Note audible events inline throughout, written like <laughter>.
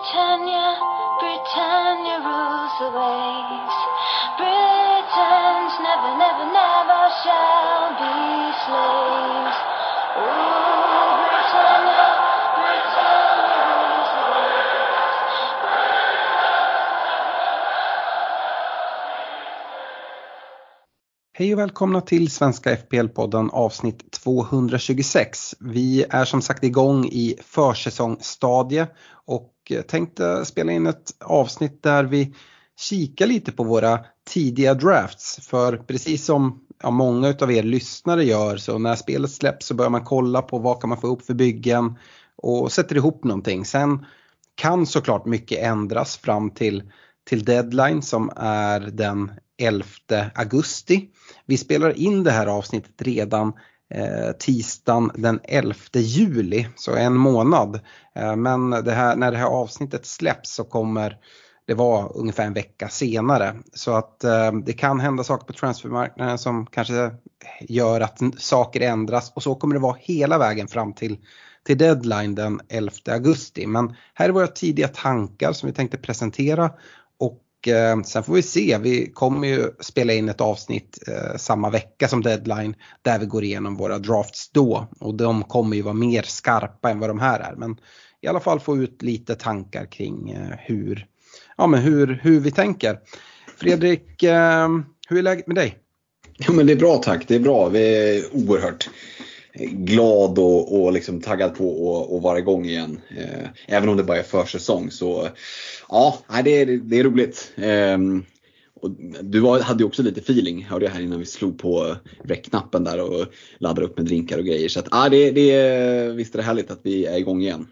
Britannia, Britannia rules the waves. Britons never, never, never shall be slaves. Oh, Britannia, Britannia rules the waves. Hej och välkomna till Svenska FPL-podden avsnitt 226. Vi är som sagt igång i försäsongsstadie och Eh, tänkte spela in ett avsnitt där vi kikar lite på våra tidiga drafts. För precis som ja, många av er lyssnare gör så när spelet släpps så börjar man kolla på vad kan man få upp för byggen och sätter ihop någonting. Sen kan såklart mycket ändras fram till, till deadline som är den 11 augusti. Vi spelar in det här avsnittet redan Eh, tisdagen den 11 juli, så en månad. Eh, men det här, när det här avsnittet släpps så kommer det vara ungefär en vecka senare. Så att eh, det kan hända saker på transfermarknaden som kanske gör att saker ändras och så kommer det vara hela vägen fram till, till deadline den 11 augusti. Men här är våra tidiga tankar som vi tänkte presentera eh, sen får vi se, vi kommer ju spela in ett avsnitt eh, samma vecka som deadline där vi går igenom våra drafts då och de kommer ju vara mer skarpa än vad de här är. Men i alla fall få ut lite tankar kring eh, hur, ja, men hur, hur vi tänker. Fredrik, eh, hur är läget med dig? Ja men det är bra tack, det är bra. Vi är oerhört glad och, och liksom taggad på att vara igång igen. Eh, även om det bara är försäsong så ja, det är, det är roligt. Eh, och du var, hade ju också lite feeling, hörde jag här innan vi slog på rec-knappen där och laddade upp med drinkar och grejer. Så att, ja, det, det, visst är det härligt att vi är igång igen.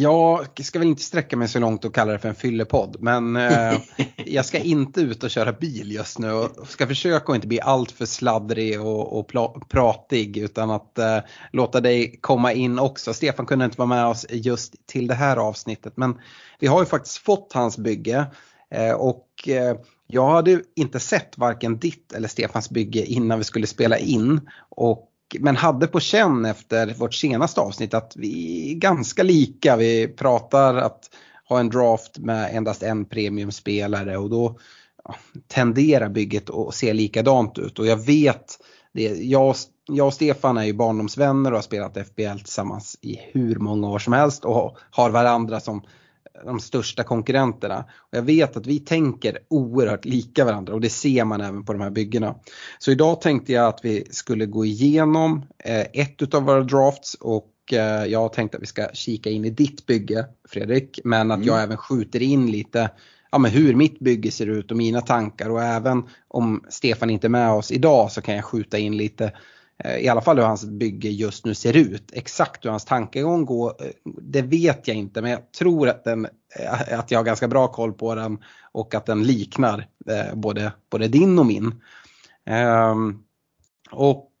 Jag ska väl inte sträcka mig så långt och kalla det för en fyllepodd men eh, <laughs> jag ska inte ut och köra bil just nu och ska försöka att inte bli allt för sladdrig och, och pratig utan att eh, låta dig komma in också. Stefan kunde inte vara med oss just till det här avsnittet men vi har ju faktiskt fått hans bygge eh, och eh, jag hade inte sett varken ditt eller Stefans bygge innan vi skulle spela in och men hade på känn efter vårt senaste avsnitt att vi är ganska lika. Vi pratar att ha en draft med endast en premiumspelare och då ja, tenderar bygget att se likadant ut. Och jag vet, det, jag, jag och Stefan är ju barndomsvänner och har spelat FBL tillsammans i hur många år som helst och har varandra som de största konkurrenterna. Och jag vet att vi tänker oerhört lika varandra och det ser man även på de här byggena. Så idag tänkte jag att vi skulle gå igenom ett utav våra drafts och jag tänkte att vi ska kika in i ditt bygge Fredrik. Men att jag mm. även skjuter in lite ja, men hur mitt bygge ser ut och mina tankar och även om Stefan inte är med oss idag så kan jag skjuta in lite Eh, i alla fall hur hans bygge just nu ser ut. Exakt hur hans tankegång går, eh, det vet jag inte men jag tror att, den, eh, att jag har ganska bra koll på den och att den liknar både, både din och min. Ehm, och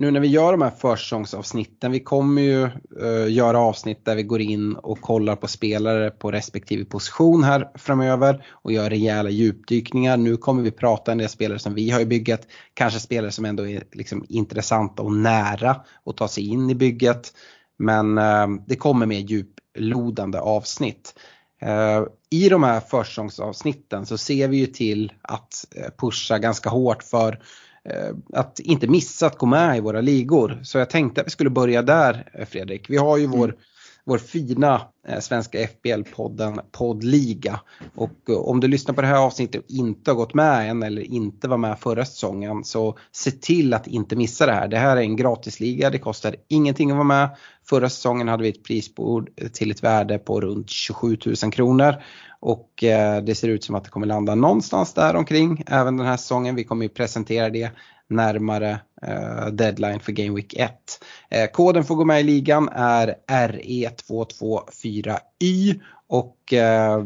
nu när vi gör de här försäsongsavsnitten, vi kommer ju eh, göra avsnitt där vi går in och kollar på spelare på respektive position här framöver och gör rejäla djupdykningar. Nu kommer vi prata en del spelare som vi har i bygget, kanske spelare som ändå är liksom intressanta och nära att ta sig in i bygget. Men eh, det kommer mer djuplodande avsnitt. Eh, I de här försäsongsavsnitten så ser vi ju till att eh, pusha ganska hårt för Eh, att inte missa att gå med i våra ligor. Så jag tänkte att vi skulle börja där eh, Fredrik. Vi har ju vår. Mm vår fina eh, svenska FBL-podden Poddliga. Och eh, om du lyssnar på det här avsnittet och inte har gått med än eller inte var med förra säsongen så se till att inte missa det här. Det här är en gratisliga, det kostar ingenting att vara med. Förra säsongen hade vi ett prisbord till ett värde på runt 27 000 kronor. Och eh, det ser ut som att det kommer landa någonstans där omkring även den här säsongen. Vi kommer ju presentera det närmare eh, deadline för Game Week 1. Eh, koden för att gå med i ligan är RE224Y och eh,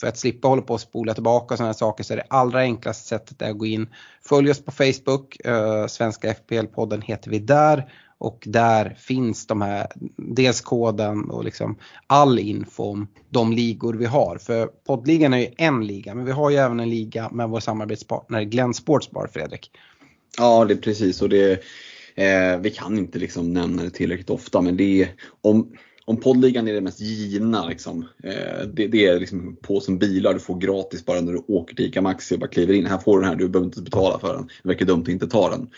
för att slippa hålla på och spola tillbaka och sådana saker så är det allra enklaste sättet att gå in. Följ oss på Facebook, eh, Svenska FPL-podden heter vi där och där finns de här, dels koden och liksom all info om de ligor vi har. För poddligan är ju en liga men vi har ju även en liga med vår samarbetspartner Glenn Sportsbar Fredrik. Ja det är precis och det, eh, vi kan inte liksom nämna det tillräckligt ofta men det är om om poddligan är det mest givna, liksom, eh, det, det, är liksom på som bilar du får gratis bara när du åker till ICA Maxi och bara kliver in. Här får du den här, du behöver inte betala för den. Det verkar dumt att inte ta den.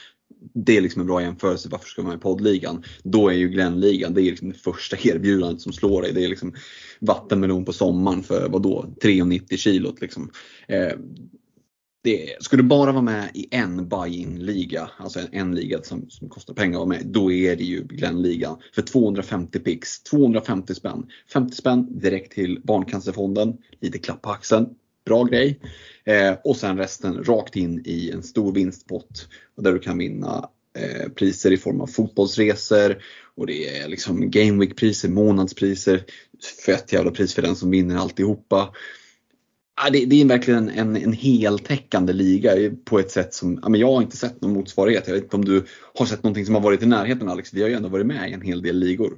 Det är liksom en bra jämförelse, varför ska man vara i poddligan? Då är ju Glennligan det är liksom det första erbjudandet som slår dig. Det är liksom vattenmelon på sommaren för vadå? 3,90 kilot. Liksom. Eh, det, ska du bara vara med i en buy-in-liga, alltså en, en liga som, som, kostar pengar att vara med, då är det ju Glenligan för 250 pix, 250 spänn. 50 spänn direkt till Barncancerfonden, lite klapp på axeln, bra grej. Eh, och sen resten rakt in i en stor vinstpott där du kan vinna eh, priser i form av fotbollsresor och det är liksom Game Week-priser, månadspriser, fett jävla pris för den som vinner alltihopa. Ja, det, det är verkligen en, en heltäckande liga på ett sätt som ja, men jag har inte sett någon motsvarighet. Jag vet inte om du har sett någonting som har varit i närheten Alex? Vi har ju ändå varit med i en hel del ligor.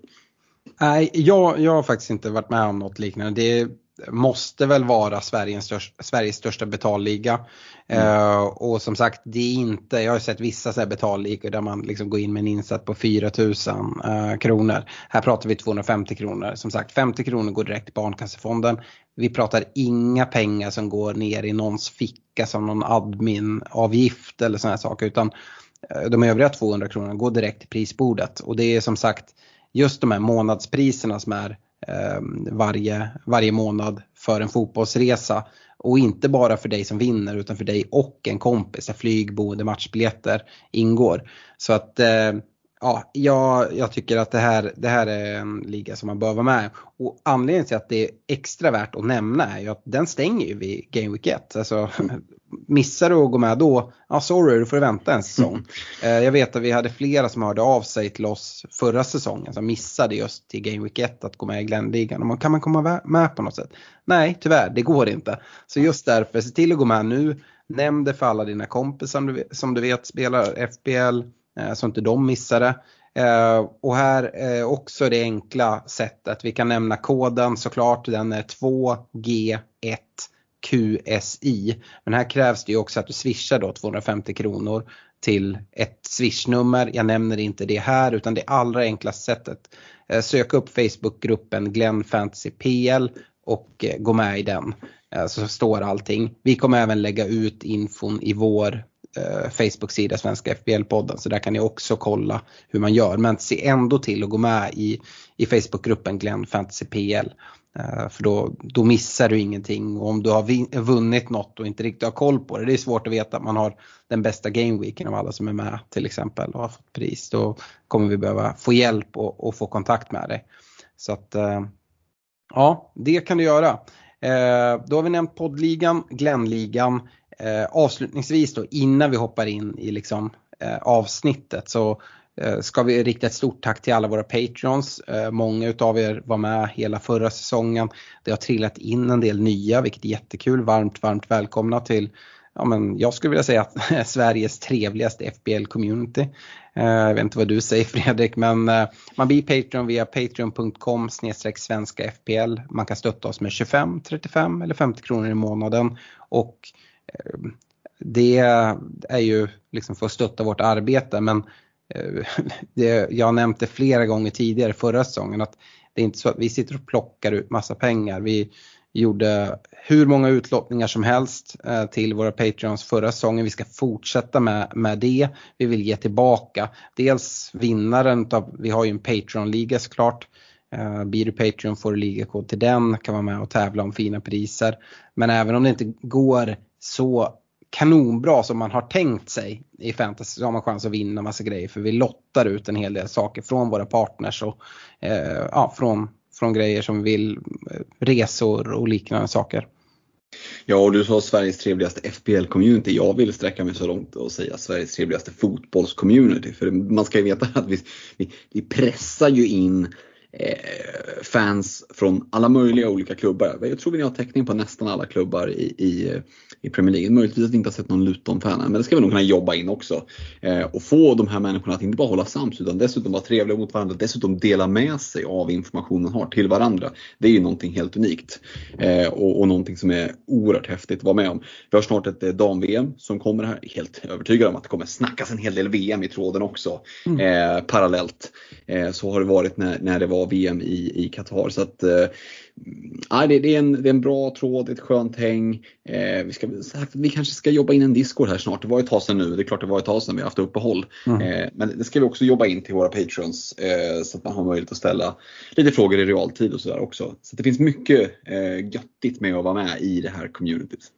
Nej, jag, jag har faktiskt inte varit med om något liknande. Det måste väl vara Sveriges största, Sveriges största betalliga. Mm. Uh, och som sagt, det är inte, jag har sett vissa så här betalligor där man liksom går in med en insats på 4000 uh, eh, kronor. Här pratar vi 250 kronor. Som sagt, 50 kronor går direkt till Barncancerfonden. Vi pratar inga pengar som går ner i någons ficka som någon adminavgift eller sådana saker. Utan uh, de övriga 200 kronorna går direkt till prisbordet. Och det är som sagt just de här månadspriserna som är Ehm, varje, varje månad för en fotbollsresa. Och inte bara för dig som vinner utan för dig och en kompis. Där flyg, boende, matchbiljetter ingår. Så att eh, ja, jag, jag tycker att det här, det här är en liga som man bör vara med Och anledningen till att det är extra värt att nämna är ju att den stänger ju vid Game Week 1. Alltså, <laughs> missar du att gå med då, ja sorry, du får vänta en säsong. Mm. Jag vet att vi hade flera som hörde av sig till oss förra säsongen som missade just till Game Week 1 att gå med i Glenligan. Kan man komma med på något sätt? Nej, tyvärr, det går inte. Så just därför, se till att gå med nu. Nämn det för alla dina kompisar som du vet spelar FBL Eh, Eh, så inte de missar det. Eh, och här är också det enkla sättet. Vi kan nämna koden såklart. Den är 2G1QSI. Men här krävs det ju också att du swishar då 250 kronor till ett swishnummer. Jag nämner inte det här utan det allra enklaste sättet. Eh, sök upp Facebookgruppen Glenn Fantasy PL och eh, gå med i den. Så står allting. Vi kommer även lägga ut infon i vår eh, Facebook-sida Svenska FBL-podden så där kan ni också kolla hur man gör. Men se ändå till att gå med i, i Facebookgruppen Glenn Fantasy PL. Eh, för då, då missar du ingenting och om du har vunnit något och inte riktigt har koll på det, det är svårt att veta att man har den bästa gameweeken av alla som är med till exempel och har fått pris. Då kommer vi behöva få hjälp och, och få kontakt med dig. Så att eh, ja, det kan du göra. Eh, då har vi nämnt poddligan, Glennligan. Eh, avslutningsvis då innan vi hoppar in i liksom, eh, avsnittet så eh, ska vi rikta ett stort tack till alla våra patreons. Eh, många utav er var med hela förra säsongen. Det har trillat in en del nya vilket är jättekul. Varmt, varmt välkomna till ja, men jag skulle vilja säga att <laughs> Sveriges trevligaste FBL-community. Eh, jag vet inte vad du säger <laughs> Fredrik men eh, man blir Patreon via patreon.com svenska FPL. Man kan stötta oss med 25, 35 eller 50 kronor i månaden. Och Eh, det är ju liksom för att stötta vårt arbete men eh, <laughs> det, jag har nämnt det flera gånger tidigare förra säsongen att det är inte så att vi sitter och plockar ut massa pengar. Vi gjorde hur många utlottningar som helst eh, till våra Patreons förra säsongen. Vi ska fortsätta med, med det. Vi vill ge tillbaka. Dels vinnaren av, vi har ju en Patreon-liga såklart. Blir du Patreon får du ligakod till den, kan vara med och tävla om fina priser. Men även om det inte går så kanonbra som man har tänkt sig i fantasy så har man chans att vinna massa grejer för vi lottar ut en hel del saker från våra partners och eh, ja, från, från grejer som vi vill, eh, resor och liknande saker. Ja, och du sa Sveriges trevligaste FPL-community. Jag vill sträcka mig så långt och säga Sveriges trevligaste fotbolls-community. För man ska ju veta att vi, vi, vi pressar ju in Eh, fans från alla möjliga olika klubbar. Jag tror vi har täckning på nästan alla klubbar i, i, i Premier League. Möjligtvis att vi inte har sett någon Luton-fan men det ska vi nog kunna jobba in också. Eh, och få de här människorna att inte bara hålla sams utan dessutom vara trevliga mot varandra. Dessutom dela med sig av informationen har till varandra. Det är ju någonting helt unikt. Eh, och, och någonting som är oerhört häftigt att vara med om. Vi har snart ett dam-VM som kommer här. Helt övertygad om att det kommer snackas en hel del VM i tråden också. Mm. parallellt. så har det varit när, när det var VM i, i Qatar. Så att, eh, det, det, är en, det är en bra tråd, ett skönt häng. Eh, vi, ska, vi kanske ska jobba in en Discord här snart. Det var ett tag sedan nu, det är klart det var ett tag sedan vi har haft uppehåll. Mm. Eh, men det ska vi också jobba in till våra patrons eh, så att man har möjlighet att ställa lite frågor i realtid och sådär också. Så det finns mycket eh, göttigt med att vara med i det här communityt.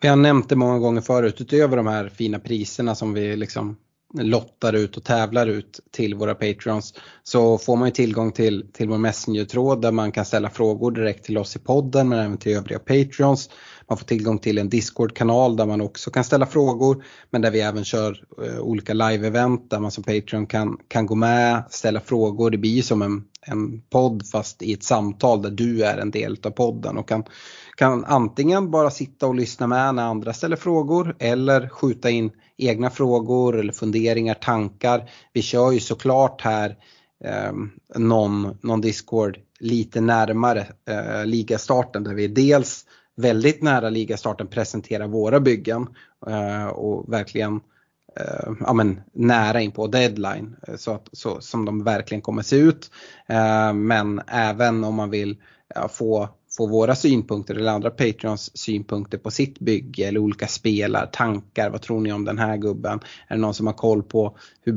Vi har nämnt det många gånger förut, utöver de här fina priserna som vi liksom lottar ut och tävlar ut till våra Patreons så får man ju tillgång till, till vår Messenger-tråd där man kan ställa frågor direkt till oss i podden men även till övriga Patreons. Man får tillgång till en Discord-kanal där man också kan ställa frågor men där vi även kör eh, olika live-event där man som Patreon kan, kan gå med, ställa frågor. Det blir som en, en podd fast i ett samtal där du är en del av podden och kan, kan antingen bara sitta och lyssna med när andra ställer frågor eller skjuta in egna frågor eller funderingar, tankar. Vi kör ju såklart här eh, någon, någon Discord lite närmare eh, ligastarten där vi dels väldigt nära ligastarten presentera våra byggen eh, och verkligen eh, ja, men, nära in på deadline eh, så, att, så som de verkligen kommer se ut. Eh, men även om man vill ja, få få våra synpunkter eller andra Patreons synpunkter på sitt bygge eller olika spelar, tankar, vad tror ni om den här gubben? Är det någon som har koll på hur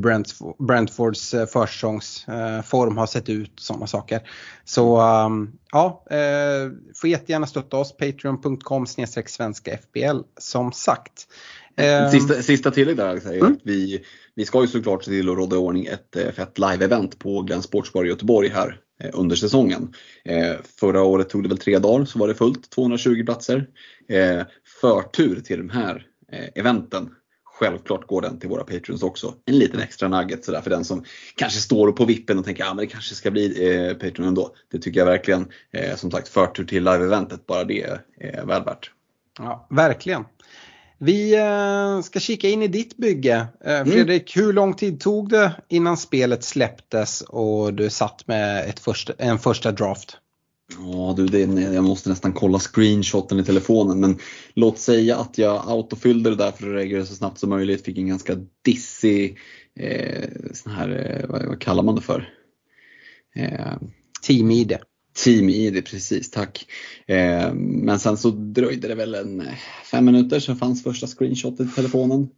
Brentfords eh, försäsongsform har sett ut? Sådana saker. Så um, ja, eh, får jättegärna stötta oss, patreon.com svenska FBL som sagt. Eh, sista, sista tillägg där Alex, mm. vi, vi ska ju såklart se till att råda i ordning ett eh, fett live-event på Glenn Sportsbar i Göteborg här Eh, Eh, under säsongen. Eh, förra året tog det väl tre dagar så var det fullt, 220 platser. Eh, förtur till de här eventen Självklart går den till våra patrons också. En liten extra nugget sådär för den som kanske står på vippen och tänker att ah, det kanske ska bli eh, Patreon ändå. Det tycker jag verkligen. Eh, som sagt förtur till live-eventet, bara det är väl värt. Ja, verkligen. Vi eh, ska kika in i ditt bygge. Eh, mm. Fredrik, mm. hur lång tid tog det innan spelet släpptes och du satt med ett första, en första draft? Ja du, det, jag måste nästan kolla screenshoten i telefonen men låt säga att jag autofyllde det där för att reagera så snabbt som möjligt. Fick en ganska dissig, eh, sån här, eh, vad, vad, kallar man det för? Eh, Team-ID. Team-id, precis, tack. Eh, men sen så dröjde det väl en eh, fem minuter så fanns första screenshotet i telefonen.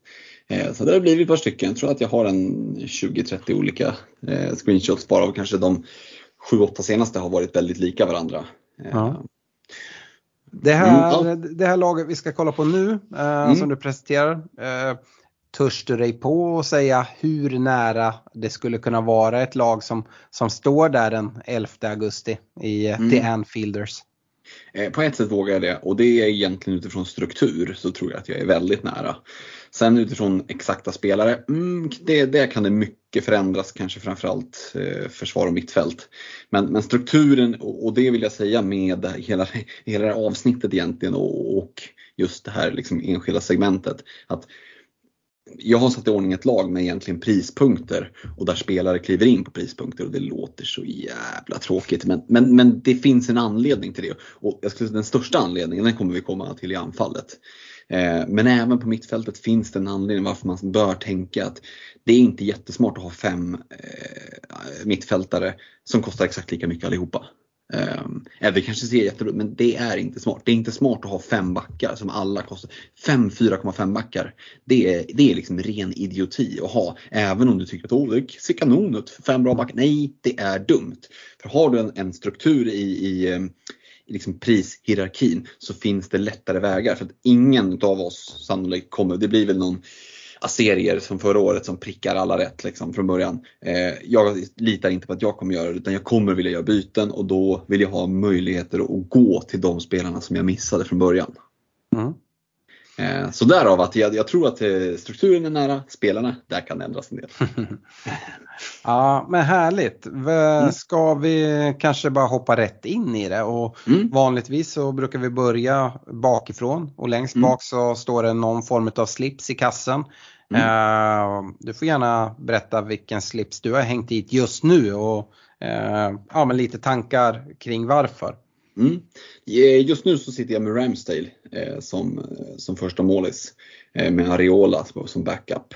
Eh, så det har blivit ett par stycken. Jag tror att jag har en 20-30 olika eh, screenshots varav kanske de 7-8 senaste har varit väldigt lika varandra. Eh, ja. Det här, mm, det här laget vi ska kolla på nu eh, mm. som du presenterar Törs du dig på att säga hur nära det skulle kunna vara ett lag som, som står där den 11 augusti i eh, mm. The Anfielders? Eh, på ett sätt vågar jag det och det är egentligen utifrån struktur så tror jag att jag är väldigt nära. Sen utifrån exakta spelare, mm, det, det kan det mycket förändras, kanske framförallt eh, försvar och mittfält. Men, men strukturen, och, och, det vill jag säga med hela, hela det här avsnittet egentligen och, och just det här liksom enskilda segmentet. Att jag har satt i ordning ett lag med egentligen prispunkter och där spelare kliver in på prispunkter och det låter så jävla tråkigt. Men, men, men det finns en anledning till det och jag skulle säga den största anledningen den kommer vi komma till i anfallet. Eh, men även på mittfältet finns det en anledning varför man bör tänka att det är inte jättesmart att ha fem eh, mittfältare som kostar exakt lika mycket allihopa. Um, det kanske ser jätteroligt men det är inte smart. Det är inte smart att ha fem backar som alla kostar. Fem 4,5 backar. Det är, det är liksom ren idioti att ha. Även om du tycker att oh, det ser kanon ut, fem bra backar. Nej, det är dumt. För har du en, en struktur i, i, ehm, i liksom prishierarkin så finns det lättare vägar. För att ingen av oss sannolikt kommer, det blir väl någon serier som förra året som prickar alla rätt liksom, från början. Eh, jag litar inte på att jag kommer göra det utan jag kommer vilja göra byten och då vill jag ha möjligheter att gå till de spelarna som jag missade från början. Mm. Eh, så därav att jag, jag, tror att eh, strukturen är nära, spelarna, där kan det ändras en del. <laughs> ja men härligt. Mm. Ska vi kanske bara hoppa rätt in i det och mm. vanligtvis så brukar vi börja bakifrån och längst mm. bak så står det någon form av slips i kassen. Mm. Uh, du får gärna berätta vilken slips du har hängt dit just nu och ja, men lite tankar kring varför. Mm. Eh, just nu så sitter jag med Ramsdale eh, som, som första målis eh, med Areola som backup.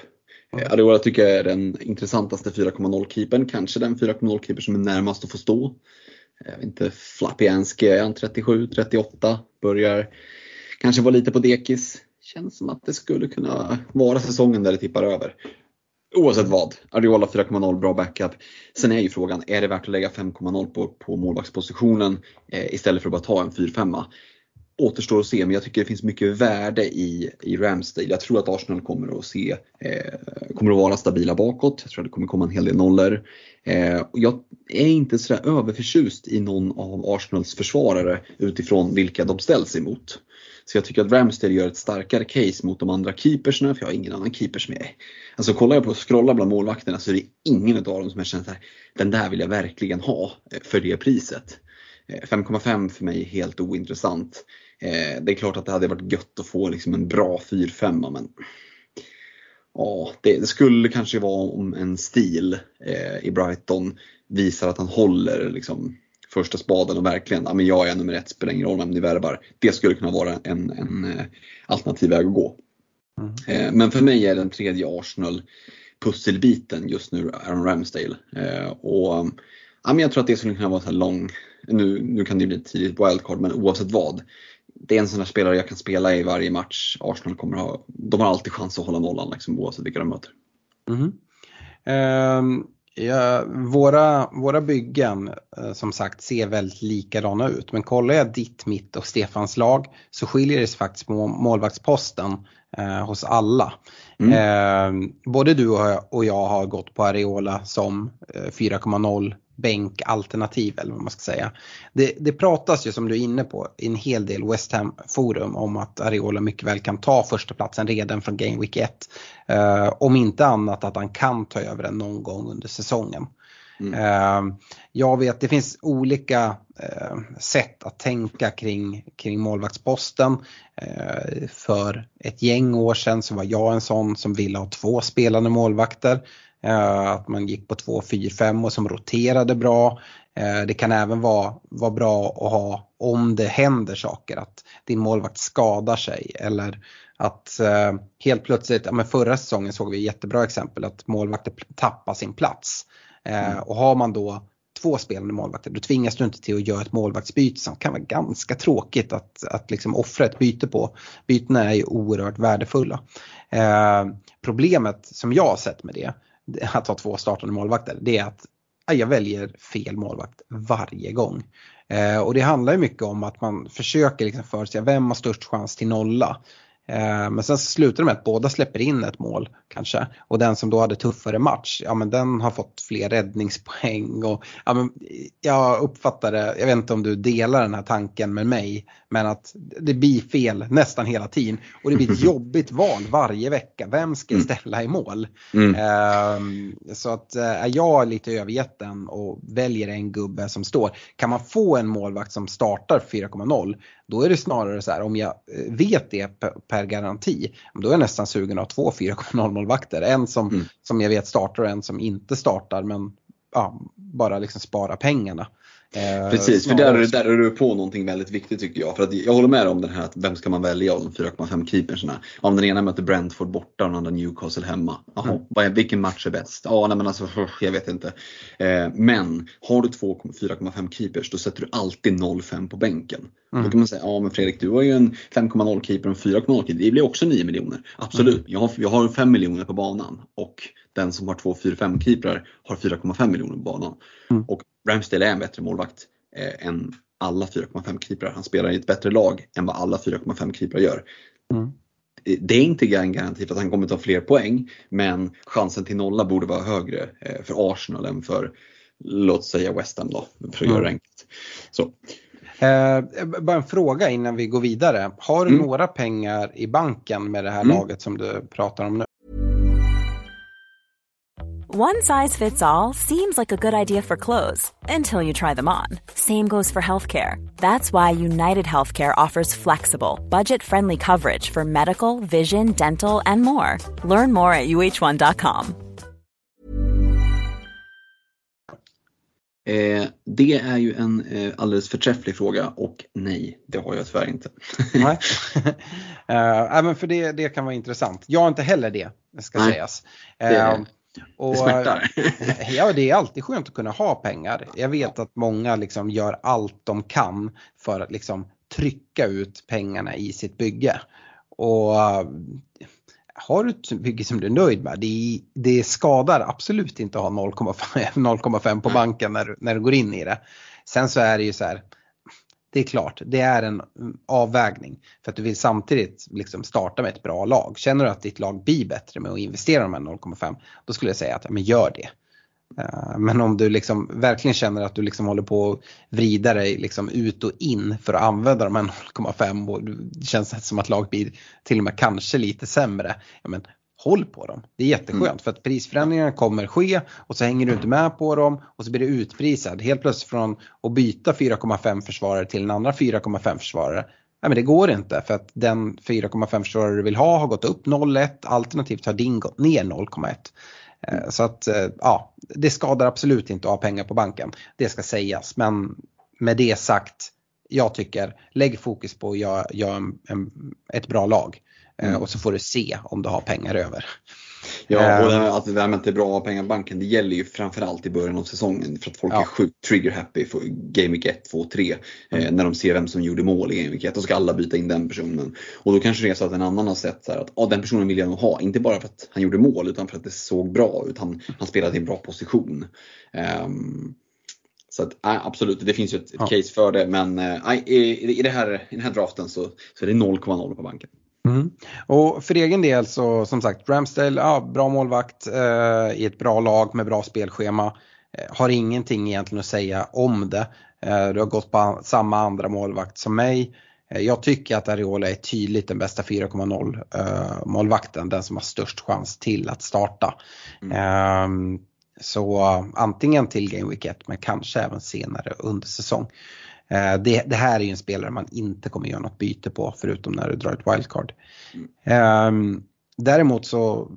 Mm. Areola tycker jag är den intressantaste 4,0 keepern, kanske den 4,0 keeper som är närmast att få stå. Jag vet inte, Flapianski är han 37, 38, börjar kanske vara lite på dekis. Känns som att det skulle kunna vara säsongen där det tippar över. Oavsett vad, Ariola 4,0 bra backup. Sen är ju frågan, är det värt att lägga 5,0 på, på målvaktspositionen eh, istället för att bara ta en 4-5? Återstår att se, men jag tycker det finns mycket värde i, i Ramsdale. Jag tror att Arsenal kommer att se, eh, kommer att vara stabila bakåt. Jag tror att det kommer komma en hel del nollor. Eh, jag är inte sådär överförtjust i någon av Arsenals försvarare utifrån vilka de ställs emot. Så jag tycker att Ramsdale gör ett starkare case mot de andra keepersna, för jag har ingen annan keepers med. Alltså kollar jag på och scrollar bland målvakterna så är det ingen av dem som jag känner att den där vill jag verkligen ha eh, för det priset. Eh, 5,5 för mig är helt ointressant. Eh, det är klart att det hade varit gött att få liksom en bra 4-5 men Ja, det, skulle kanske vara om en stil i Brighton visar att han håller liksom, första spaden och verkligen, ja men jag är nummer ett, spelar ingen roll vem ni värvar. Det skulle kunna vara en, en eh, alternativ väg att gå. Mm. Eh, men för mig är den tredje Arsenal pusselbiten just nu Aaron Ramsdale. Eh, och, ja, men jag tror att det skulle kunna vara så lång, nu, nu kan det bli ett tidigt wildcard men oavsett vad. Det är en sån här spelare jag kan spela i varje match. Arsenal kommer ha, de har alltid chans att hålla nollan liksom, oavsett vilka de möter. Mm. Um, Ja, våra, våra byggen eh, som sagt ser väldigt likadana ut men kollar jag ditt, mitt och Stefans lag så skiljer det sig faktiskt på målvaktsposten eh, hos alla. Mm. Eh, både du och jag har gått på Areola som eh, 4,0 bänkalternativ eller vad man ska säga. Det, det pratas ju som du är inne på i en hel del West Ham forum om att Areola mycket väl kan ta första platsen redan från Game Week 1. Uh, om inte annat att han kan ta över den någon gång under säsongen. Mm. Uh, jag vet det finns olika uh, sätt att tänka kring, kring målvaktsposten. Uh, för ett gäng år sedan så var jag en sån som ville ha två spelande målvakter. Eh, att man gick på 2, 4, 5 och som roterade bra. Eh, det kan även vara, vara bra att ha om det händer saker, att din målvakt skadar sig eller att eh, helt plötsligt, ja, men förra säsongen såg vi ett jättebra exempel att målvakter tappar sin plats. Mm. Och har man då två spelande målvakter då tvingas du inte till att göra ett målvaktsbyte som kan vara ganska tråkigt att, att liksom offra ett byte på. Bytena är ju oerhört värdefulla. Eh, problemet som jag har sett med det <laughs> att ha två startande målvakter, det är att jag väljer fel målvakt varje gång. Eh, och det handlar ju mycket om att man försöker liksom förutsäga vem har störst chans till nolla. Eh, men sen slutar det med att båda släpper in ett mål kanske. Och den som då hade tuffare match, ja men den har fått fler räddningspoäng. Och, ja, men jag uppfattar det, jag vet inte om du delar den här tanken med mig, men att det blir fel nästan hela tiden. Och det blir ett <laughs> jobbigt val varje vecka, vem ska mm. ställa i mål? Mm. Um, så att är uh, jag lite övergett den och väljer en gubbe som står, kan man få en målvakt som startar 4,0 då är det snarare så här om jag eh, vet det per garanti, då är jag nästan sugen att ha två 4,0 målvakter. En som, mm. som jag vet startar och en som inte startar men ja, bara liksom spara pengarna. Eh, Precis, för där, där är du på någonting väldigt viktigt tycker jag. För att jag håller med om den här att vem ska man välja av de 4,5 keepersna? Om den ena möter Brentford borta och den andra Newcastle hemma. Jaha, mm. vilken match är bäst? Ja, nej, men alltså, jag vet inte. Eh, men har du 4,5 keepers då sätter du alltid 0,5 på bänken. Mm. Då kan man säga, ja men Fredrik du har ju en 5,0 keeper och en 4,0 keeper. Det blir också 9 miljoner. Absolut, mm. jag, har, jag har 5 miljoner på banan. Och den som har två 4-5 keeprar har 4,5 miljoner på banan. Mm. Och Ramsdale är en bättre målvakt eh, än alla 4,5 keeprar. Han spelar i ett bättre lag än vad alla 4,5 keeprar gör. Mm. Det är inte en garanti för att han kommer ta fler poäng men chansen till nolla borde vara högre eh, för Arsenal än för låt säga West Ham då, för att mm. göra det enkelt. Så. Eh, bara en fråga innan vi går vidare. Har du mm. några pengar i banken med det här mm. laget som du pratar om nu? One size fits all seems like a good idea for clothes until you try them on. Same goes for healthcare. That's why United Healthcare offers flexible, budget friendly coverage for medical, vision, dental, and more. Learn more at uh1.com. Eh, det är ju en eh, alldeles förträfflig fråga och nej, det har jag tyvärr inte. nej, <laughs> uh, men för det, det kan vara intressant. Jag har inte heller det. det ska Nej, sägas. det- Eh, och, Det smärtar. <laughs> Ja, det är alltid skönt att kunna ha pengar. Jag vet att många liksom gör allt de kan för att liksom trycka ut pengarna i sitt bygge. Och äh, har du ett bygge som du är nöjd med, det, det skadar absolut inte att ha 0,5 0,5 <laughs> på banken när, du- när du går in i det. Sen så är det ju så här, det är klart, det är en mm, avvägning. För att du vill samtidigt liksom starta med ett bra lag. Känner du att ditt lag blir bättre med att investera de här 0,5, då skulle jag säga att ja, men gör det. Eh, men om du liksom verkligen känner att du liksom håller på att vrida dig liksom ut och in för att använda de här 0,5 och det känns som att laget blir till och med kanske lite sämre. Ja, men håll på dem. Det är jätteskönt Mm. för att prisförändringarna kommer ske och så hänger du inte med på dem och så blir du utprisad. Helt plötsligt från att byta 4,5 försvarare till en andra 4,5 försvarare. Nej men det går inte för att den 4,5 försvarare du vill ha har gått upp 0,1 alternativt har din gått ner 0,1. Eh, Så att eh, ja, det skadar absolut inte att ha pengar på banken. Det ska sägas men med det sagt, jag tycker lägg fokus på att göra, göra en, ett bra lag. Eh, Mm. Och så får du se om du har pengar över. Ja, och Eh, det här, att det här med att det är bra att ha pengar på banken, det gäller ju framförallt i början av säsongen. För att folk Ja. är sjukt trigger happy för Game Week 1, 2, 3. Mm. Eh, när de ser vem som gjorde mål i Game Week 1. Då ska alla byta in den personen. Och då kanske det är så att en annan har sett så här att ah, den personen vill jag nog ha. Inte bara för att han gjorde mål utan för att det såg bra ut. Han, han spelade i en bra position. Ehm, så att, nej, absolut, det finns ju ett, Ja. case för det. Men nej, i, i, det här, i den här draften så, så är det 0,0 på banken. Mm. Och för egen del så som sagt Ramsdale, ja, bra målvakt eh, i ett bra lag med bra spelschema. Eh, har ingenting egentligen att säga om det. Eh, du har gått på samma andra målvakt som mig. Eh, jag tycker att Ariola är tydligt den bästa 4,0 eh, målvakten, den som har störst chans till att starta. Ehm, så antingen till Game Week 1 men kanske även senare under säsong. Eh, Det, det här är ju en spelare man inte kommer göra något byte på förutom när du drar ett wildcard. Ehm, Däremot så,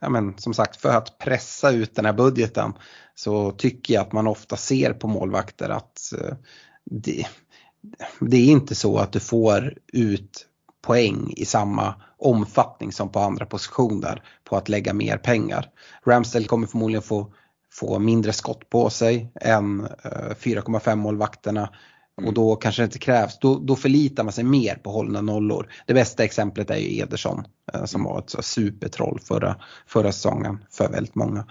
ja men, som sagt för att pressa ut den här budgeten så tycker jag att man ofta ser på målvakter att eh, det, det är inte så att du får ut poäng i samma omfattning som på andra positioner på att lägga mer pengar. Ramsdale kommer förmodligen få, få mindre skott på sig än eh, 4,5 målvakterna och då kanske det inte krävs, då, då förlitar man sig mer på hållna nollor. Det bästa exemplet är ju Ederson eh, som var ett supertroll förra, förra säsongen för väldigt många.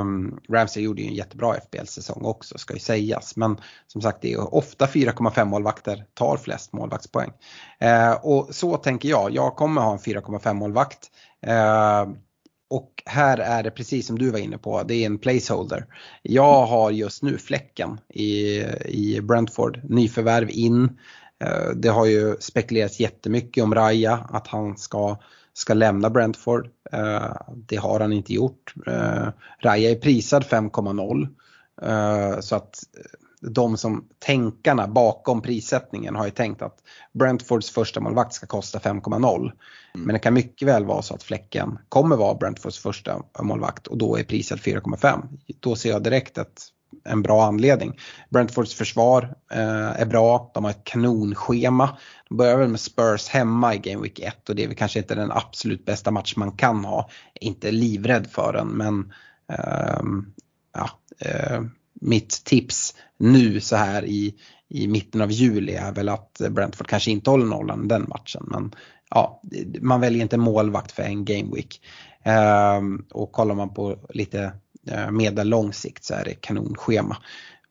Um, Ramsey gjorde ju en jättebra FBL-säsong också ska ju sägas men som sagt det är ju ofta 4,5 målvakter tar flest målvaktspoäng. Eh, och så tänker jag, jag kommer ha en 4,5 målvakt. Och här är det precis som du var inne på, det är en placeholder. Jag har just nu fläcken i, i Brentford, nyförvärv in. Eh, det har ju spekulerats jättemycket om Raya, att han ska, ska lämna Brentford. Eh, det har han inte gjort. Eh, Raya är prisad 5,0. Så att de som tänkarna bakom prissättningen har ju tänkt att Brentfords första målvakt ska kosta 5,0. Men det kan mycket väl vara så att Fläcken kommer vara Brentfords första målvakt och då är priset 4,5. Då ser jag direkt ett, en bra anledning. Brentfords försvar eh, är bra, de har ett kanonschema. De börjar väl med Spurs hemma i Game Week 1 och det är väl kanske inte den absolut bästa match man kan ha. Inte livrädd för den men ehm, ja, eh, mitt tips nu så här i, i mitten av juli är väl att Brentford kanske inte håller nollan den matchen. Men ja, man väljer inte målvakt för en game week. Ehm, och kollar man på lite eh, medellång sikt så är det kanonschema.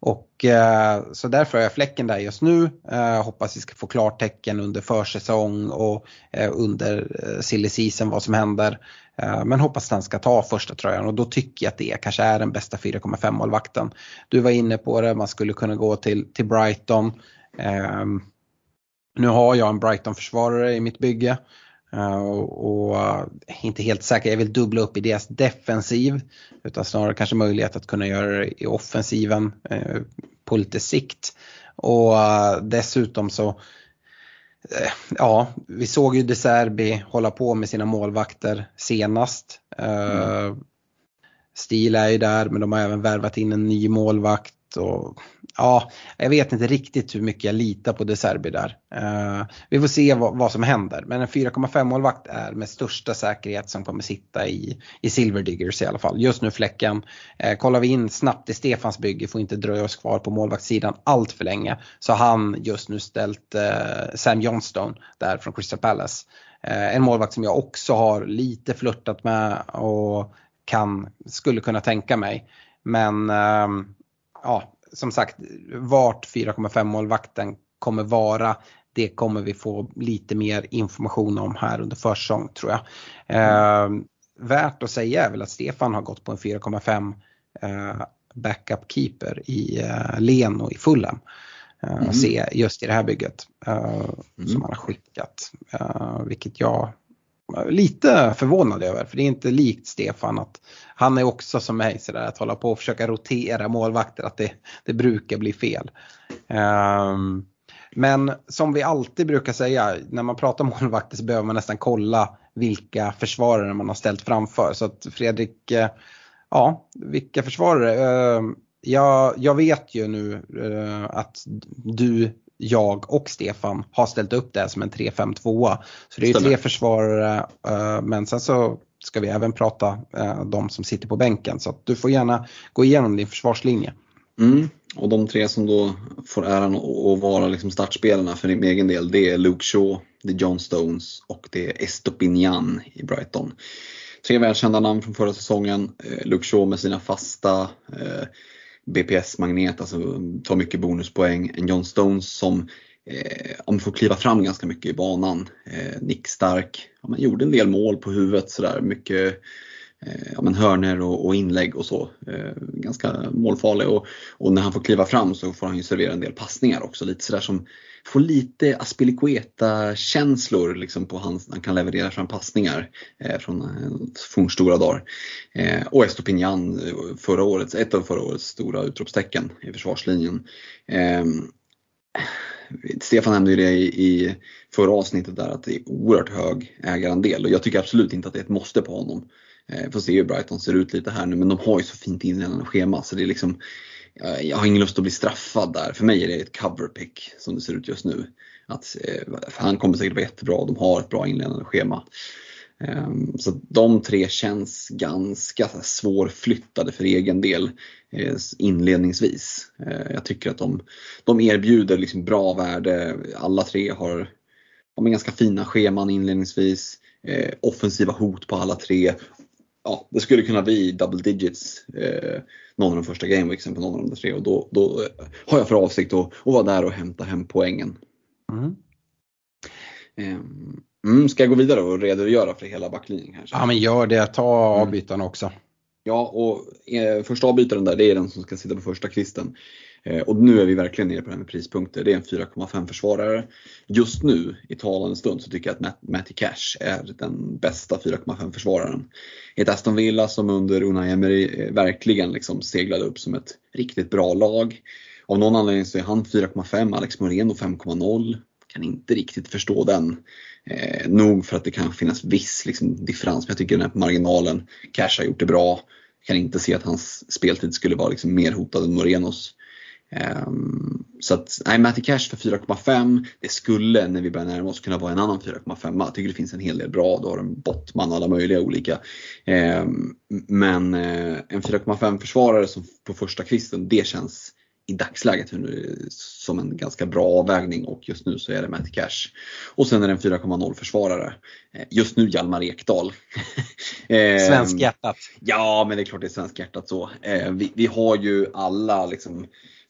Och eh, så därför har jag fläcken där just nu. Eh, hoppas vi ska få klartecken under försäsong och eh, under eh, silly season vad som händer. Eh, men hoppas den ska ta första tröjan och då tycker jag att det kanske är den bästa 4,5 målvakten. Du var inne på det, man skulle kunna gå till, till Brighton. Eh, nu har jag en Brighton-försvarare i mitt bygge. Uh, och, uh, inte helt säker, jag vill dubbla upp i deras defensiv. Utan snarare kanske möjlighet att kunna göra det i offensiven uh, på lite sikt. Och dessutom så Ja, vi såg ju De Serbi hålla på med sina målvakter senast. Mm. Stil är ju där men de har även värvat in en ny målvakt. Och, ja, jag vet inte riktigt hur mycket jag litar på De Serbi där. Uh, vi får se vad, vad, som händer. Men en 4,5 målvakt är med största säkerhet som kommer sitta i, i Silver Diggers i alla fall. Just nu fläcken. Uh, kollar vi in snabbt i Stefans bygge, får inte dröja oss kvar på målvaktssidan allt för länge. Så han just nu ställt uh, Sam Johnstone där från Crystal Palace. En målvakt som jag också har lite flörtat med och kan, skulle kunna tänka mig. Men ehm, ja, som sagt, vart 4,5 målvakten kommer vara det kommer vi få lite mer information om här under försäsong tror jag. Eh, värt att säga är väl att Stefan har gått på en 4,5 eh, backup keeper i eh, Leno i Fulham. Eh, mm. Se just i det här bygget eh, mm. som han har skickat. Eh, vilket jag lite förvånad över. För det är inte likt Stefan att han är också som mig sådär att hålla på och försöka rotera målvakter. Att det, det brukar bli fel. Um, men som vi alltid brukar säga när man pratar målvakter så behöver man nästan kolla vilka försvarare man har ställt framför. Så att Fredrik, eh, ja vilka försvarare? Ehm, uh, jag, jag vet ju nu uh, att du jag och Stefan har ställt upp det som en 3-5-2. Så det är tre försvarare eh, men sen så ska vi även prata eh, de som sitter på bänken. Så du får gärna gå igenom din försvarslinje. Mm. Och de tre som då får äran att vara liksom startspelarna för min egen del det är Luke Shaw, det är John Stones och det är Estopinian i Brighton. Tre välkända namn från förra säsongen. Eh, Luke Shaw med sina fasta BPS-magnet, alltså tar mycket bonuspoäng. En John Stones som eh, får kliva fram ganska mycket i banan. Eh, nickstark, ja, man gjorde en del mål på huvudet sådär. Mycket Eh, ja, men hörner och, och, inlägg och så. Eh, ganska målfarlig och, och, när han får kliva fram så får han ju servera en del passningar också. Lite sådär som får lite Aspilicueta-känslor liksom på hans, han kan leverera fram passningar eh, från eh, fornstora dagar. Eh, och Estopinian, eh, förra årets, ett av förra årets stora utropstecken i försvarslinjen. Eh, Stefan nämnde ju det i, i förra avsnittet där att det är oerhört hög ägarandel och jag tycker absolut inte att det är ett måste på honom. Eh, får se hur Brighton ser ut lite här nu men de har ju så fint inledande schema så det är liksom eh, jag har ingen lust att bli straffad där. För mig är det ett cover pick som det ser ut just nu. Att, eh, han kommer säkert vara jättebra, de har ett bra inledande schema. Ehm, så de tre känns ganska svårflyttade för egen del eh, inledningsvis. Jag tycker att de, de erbjuder liksom bra värde. Alla tre har, har ganska fina scheman inledningsvis. Offensiva hot på alla tre ja, det skulle kunna bli double digits eh, någon av de första gameweeksen på någon av de tre och då, då har jag för avsikt att, att vara där och hämta hem poängen. Mm. Mm, ska jag gå vidare och redogöra för hela backlinjen? Kanske? Ja men gör det, ta mm. avbytarna också. Ja och eh, första avbytaren där det är den som ska sitta på första kvisten. Eh, och nu är vi verkligen nere på det här med prispunkter. Det är en 4,5 försvarare. Just nu i talande stund så tycker jag att Matty Cash är den bästa 4,5 försvararen. Ett Aston Villa som under Unai Emery eh, verkligen liksom seglade upp som ett riktigt bra lag. Av någon anledning så är han 4,5, Alex Moreno 5,0. Kan inte riktigt förstå den. Eh, nog för att det kan finnas viss liksom, differens, men jag tycker den här marginalen, Cash har gjort det bra. Kan inte se att hans speltid skulle vara liksom mer hotad än Morenos. Um, så att, nej, Matty Cash för 4,5. Det skulle när vi börjar närma oss kunna vara en annan 4,5. Jag tycker det finns en hel del bra. Du har en Bottman, alla möjliga olika. Um, men uh, en 4,5 försvarare som på första kvisten, det känns i dagsläget som en ganska bra avvägning och just nu så är det Matty Cash. Och sen är det en 4,0 försvarare. Eh, just nu Hjalmar Ekdal. <laughs> Svensk hjärtat. Ja, men det är klart det är svensk hjärtat så. Vi, vi har ju alla liksom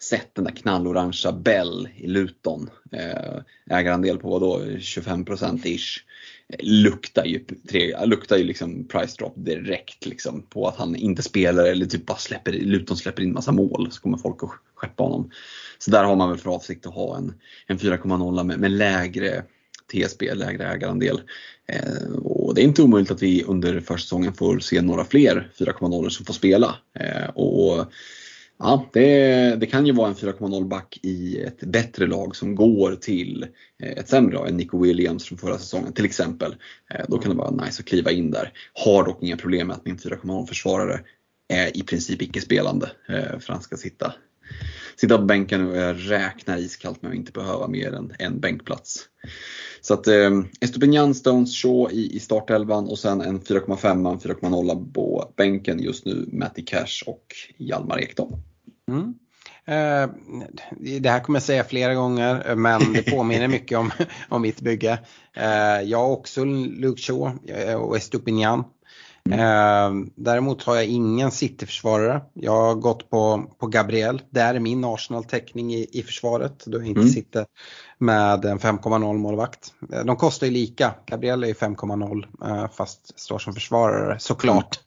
sett den där knallorangea Bell i Luton. Eh, ägarandel på då 25% ish. Eh, luktar ju, tre, luktar ju liksom price drop direkt liksom på att han inte spelar eller typ bara släpper, Luton släpper in massa mål så kommer folk att skeppa honom. Så där har man väl för avsikt att ha en, en 4,0 med, med lägre TSB, lägre ägarandel. Eh, och det är inte omöjligt att vi under försäsongen får se några fler 4,0 som får spela. Eh, och Ja, det, det, kan ju vara en 4,0 back i ett bättre lag som går till eh, ett sämre lag än Nico Williams från förra säsongen till exempel. Eh, då kan det vara nice att kliva in där. Har dock inga problem med att min 4,0 försvarare är i princip icke-spelande eh, för han ska sitta sitta på bänken och jag räknar iskallt med att inte behöva mer än en bänkplats. Så att eh, Estopinian, Stones, Shaw i, i startelvan och sen en 4,5, 4,0 på bänken just nu, Matti Cash och Hjalmar Ekdal. Mm. Eh, det här kommer jag säga flera gånger men det <laughs> påminner mycket om, om mitt bygge. Eh, jag har också Luke Shaw eh, och Estupinian. Mm. Däremot har jag ingen City-försvarare. Jag har gått på, på Gabriel. Det är min Arsenal-täckning i, i försvaret då jag inte mm. sitter med en 5,0 målvakt. De kostar ju lika. Gabriel är ju 5,0 fast står som försvarare såklart.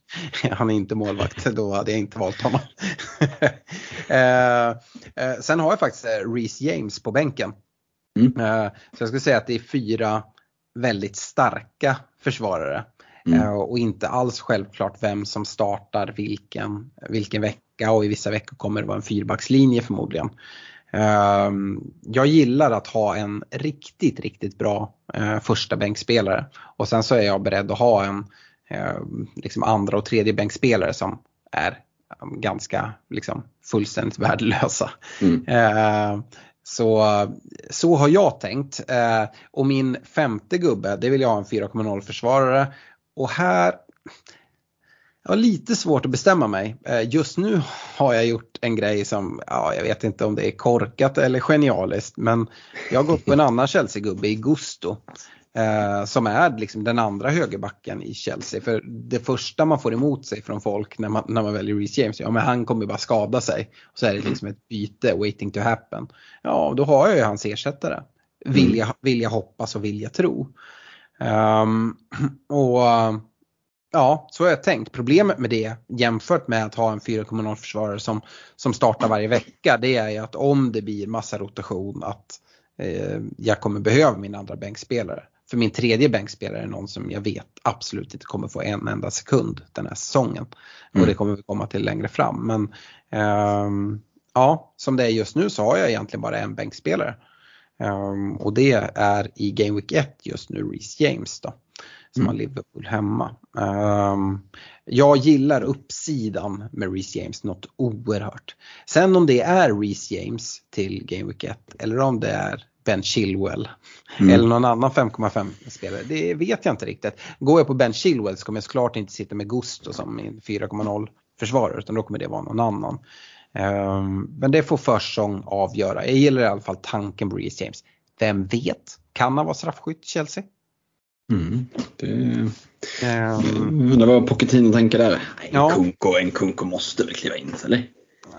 Mm. <laughs> Han är inte målvakt, då hade jag inte valt honom. <laughs> Sen har jag faktiskt Reece James på bänken. Mm. Så jag skulle säga att det är fyra väldigt starka försvarare. Mm. Eh, och inte alls självklart vem som startar vilken, vilken vecka och i vissa veckor kommer det vara en fyrbackslinje förmodligen. Ehm, jag gillar att ha en riktigt, riktigt bra eh, första bänkspelare och sen så är jag beredd att ha en eh, liksom andra och tredje bänkspelare som är ganska liksom, fullständigt <laughs> värdelösa. Mm. Ehm, så, så har jag tänkt. och min femte gubbe, det vill jag ha en 4,0 försvarare och här, jag har lite svårt att bestämma mig. Eh, just nu har jag gjort en grej som, ja, jag vet inte om det är korkat eller genialiskt, men jag har gått på en <laughs> annan Chelsea-gubbe i Gusto. Eh, som är liksom den andra högerbacken i Chelsea. För det första man får emot sig från folk när man, när man väljer Reece James, ja men han kommer bara skada sig. Och så är det liksom ett byte waiting to happen. Ja, då har jag ju hans ersättare. Vill jag, vill jag hoppas och vill jag tro. Um, <clears throat> och ja, så har jag tänkt. Problemet med det jämfört med att ha en 4,0 försvarare som, som startar varje vecka det är ju att om det blir massa rotation att eh, jag kommer behöva min andra bänkspelare. För min tredje bänkspelare är någon som jag vet absolut inte kommer få en enda sekund den här säsongen. Mm. Och det kommer vi komma till längre fram. Men um, ja, som det är just nu så har jag egentligen bara en bänkspelare. Um, och det är i Game Week 1 just nu Reece James då. Som har Liverpool hemma. Um, jag gillar uppsidan med Reece James något oerhört. Sen om det är Reece James till Game Week 1 eller om det är Ben Chilwell mm. eller någon annan 5,5 spelare. Det vet jag inte riktigt. Går jag på Ben Chilwell så kommer jag såklart inte sitta med Gusto som min 4,0 försvarare utan då kommer det vara någon annan. Ehm, men det får försäsong avgöra. Jag gillar i alla fall tanken på Reece James. Vem vet? Kan han vara straffskytt Chelsea? Mm, det... Um, undrar vad Pochettino tänker där. En, ja. kunko, en kunko måste väl kliva in eller?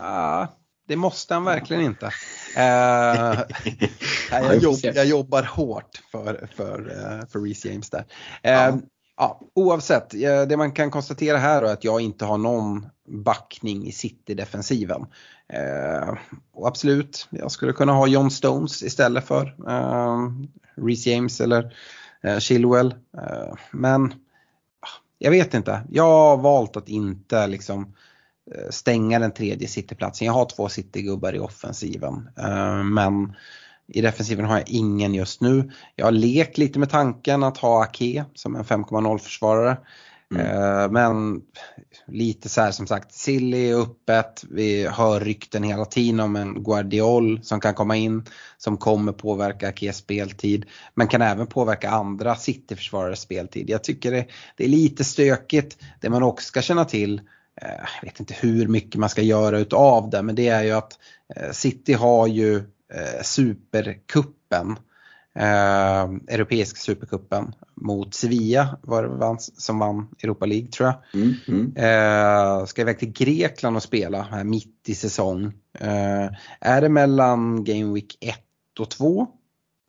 Ja, det måste han verkligen inte. <laughs> Uh, jag, jobb, jag, jobbar hårt för, för, uh, för Reece James där. Uh, ja. Ja, oavsett, det man kan konstatera här är att jag inte har någon backning i City-defensiven. Eh, och absolut, jag skulle kunna ha John Stones istället för eh, Reece James eller eh, Chilwell. Eh, men ah, jag vet inte, jag har valt att inte liksom eh, stänga den tredje cityplatsen. Jag har två citygubbar i offensiven. Eh, men i defensiven har jag ingen just nu. Jag har lekt lite med tanken att ha Ake som en 5,0 försvarare. Mm. Eh, men lite så här som sagt, Silly är öppet. Vi hör rykten hela tiden om en Guardiol som kan komma in som kommer påverka Akes speltid. Men kan även påverka andra City-försvarares speltid. Jag tycker det, det, är lite stökigt. Det man också ska känna till eh, jag vet inte hur mycket man ska göra utav det men det är ju att eh, City har ju superkuppen. Eh, Europeiska superkuppen mot Sevilla var det vann, som vann Europa League tror jag. Mm, mm. Eh, ska iväg till Grekland och spela här mitt i säsong. Eh, är det mellan Game Week 1 och 2?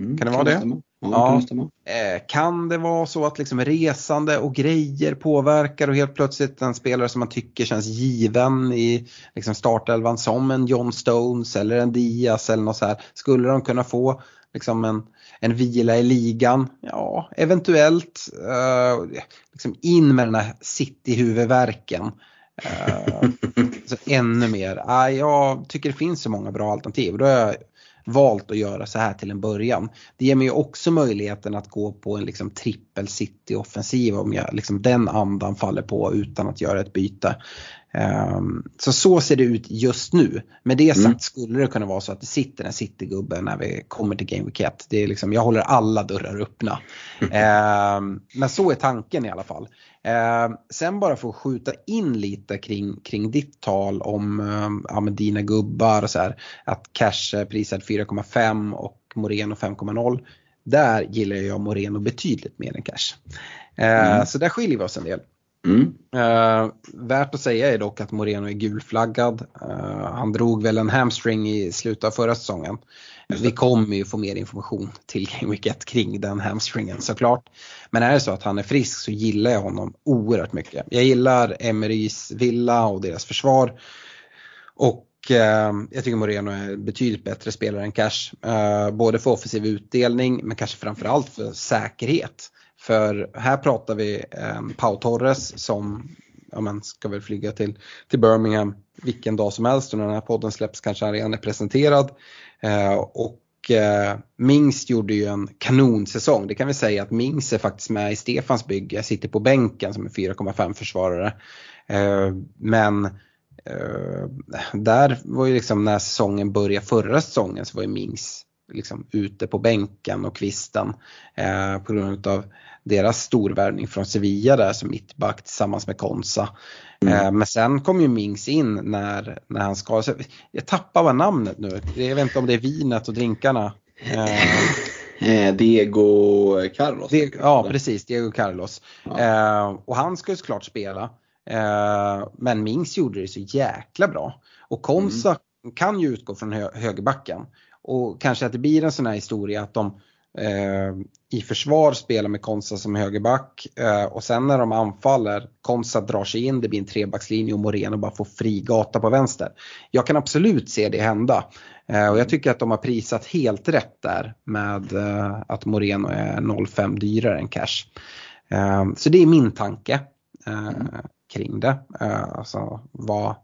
Mm, kan det vara det? Stämma. Ja, ja. Eh, kan det vara så att liksom resande och grejer påverkar och helt plötsligt en spelare som man tycker känns given i liksom startelvan som en John Stones eller en Diaz eller något så här. Skulle de kunna få liksom en, en vila i ligan? Ja, eventuellt. Uh, liksom in med den här city-huvudvärken. Uh, <laughs> ännu mer. Uh, jag tycker det finns så många bra alternativ. Då har jag valt att göra så här till en början. Det ger mig också möjligheten att gå på en liksom trippel city offensiv om jag, liksom den andan faller på utan att göra ett byte. Ehm, så så ser det ut just nu. Med det sagt Mm. skulle det kunna vara så att det sitter en City-gubbe när vi kommer till Game Week 1. Det är liksom, jag håller alla dörrar öppna. <laughs> Ehm, men så är tanken i alla fall. Ehm, sen bara för att skjuta in lite kring, kring ditt tal om ja, men dina gubbar och så här. Att Cash är prisad 4,5 och Moreno 5,0. Där gillar jag Moreno betydligt mer än Cash. Mm. Så där skiljer vi oss en del. Mm. Eh, värt att säga är dock att Moreno är gulflaggad. Eh, han drog väl en hamstring i slutet av förra säsongen. Vi kommer ju få mer information till Game Week 1 kring den hamstringen såklart. Men är det så att han är frisk så gillar jag honom oerhört mycket. Jag gillar Emerys villa och deras försvar. Och eh, jag tycker Moreno är betydligt bättre spelare än Cash. Både för offensiv utdelning men kanske framförallt för säkerhet. För här pratar vi eh, Pau Torres som ja, men ska väl flyga till, till Birmingham vilken dag som helst och när den här podden släpps kanske han redan är presenterad. Eh, och eh, Mings gjorde ju en kanonsäsong. Det kan vi säga att Mings är faktiskt med i Stefans bygge, sitter på bänken som är 4,5 försvarare. Eh, men eh, där var ju liksom när säsongen började förra säsongen så var ju Mings liksom ute på bänken och kvisten eh, på grund av deras storvärvning från Sevilla där som mittback tillsammans med Konsa. Eh, men sen kom ju Mings in när, när han skadade sig. Jag tappar bara namnet nu. Jag vet inte om det är vinet och drinkarna. Eh, Eh, Diego Carlos. det, ja precis, Diego Carlos. Ja. Eh, och han ska ju såklart spela. Eh, men Mings gjorde det så jäkla bra. Och Konsa kan ju utgå från hö högerbacken. Och kanske att det blir en sån här historia att de eh, i försvar spelar med Konsa som högerback eh, och sen när de anfaller, Konsa drar sig in, det blir en trebackslinje och Moreno bara får fri gata på vänster. Jag kan absolut se det hända. Eh, och jag tycker att de har prisat helt rätt där med eh, att Moreno är 0,5 dyrare än cash. Eh, så det är min tanke eh, kring det. Eh, alltså vad,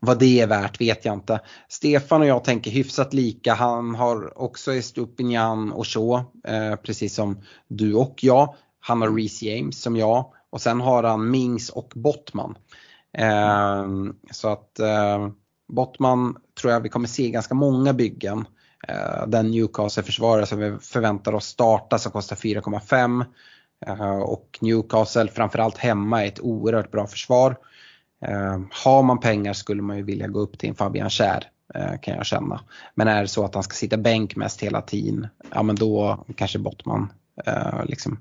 vad det är värt vet jag inte. Stefan och jag tänker hyfsat lika. Han har också Estupinjan och Shaw, eh, precis som du och jag. Han har Reece James som jag och sen har han Mings och Bottman. Eh, så att eh, Bottman tror jag vi kommer se ganska många byggen. Eh, den Newcastle-försvarare som vi förväntar oss starta som kostar 4,5. Eh, och Newcastle framförallt hemma är ett oerhört bra försvar. Eh, har man pengar skulle man ju vilja gå upp till en Fabian Kär eh, kan jag känna. Men är det så att han ska sitta bänk mest hela tiden, ja men då kanske Bottman eh, liksom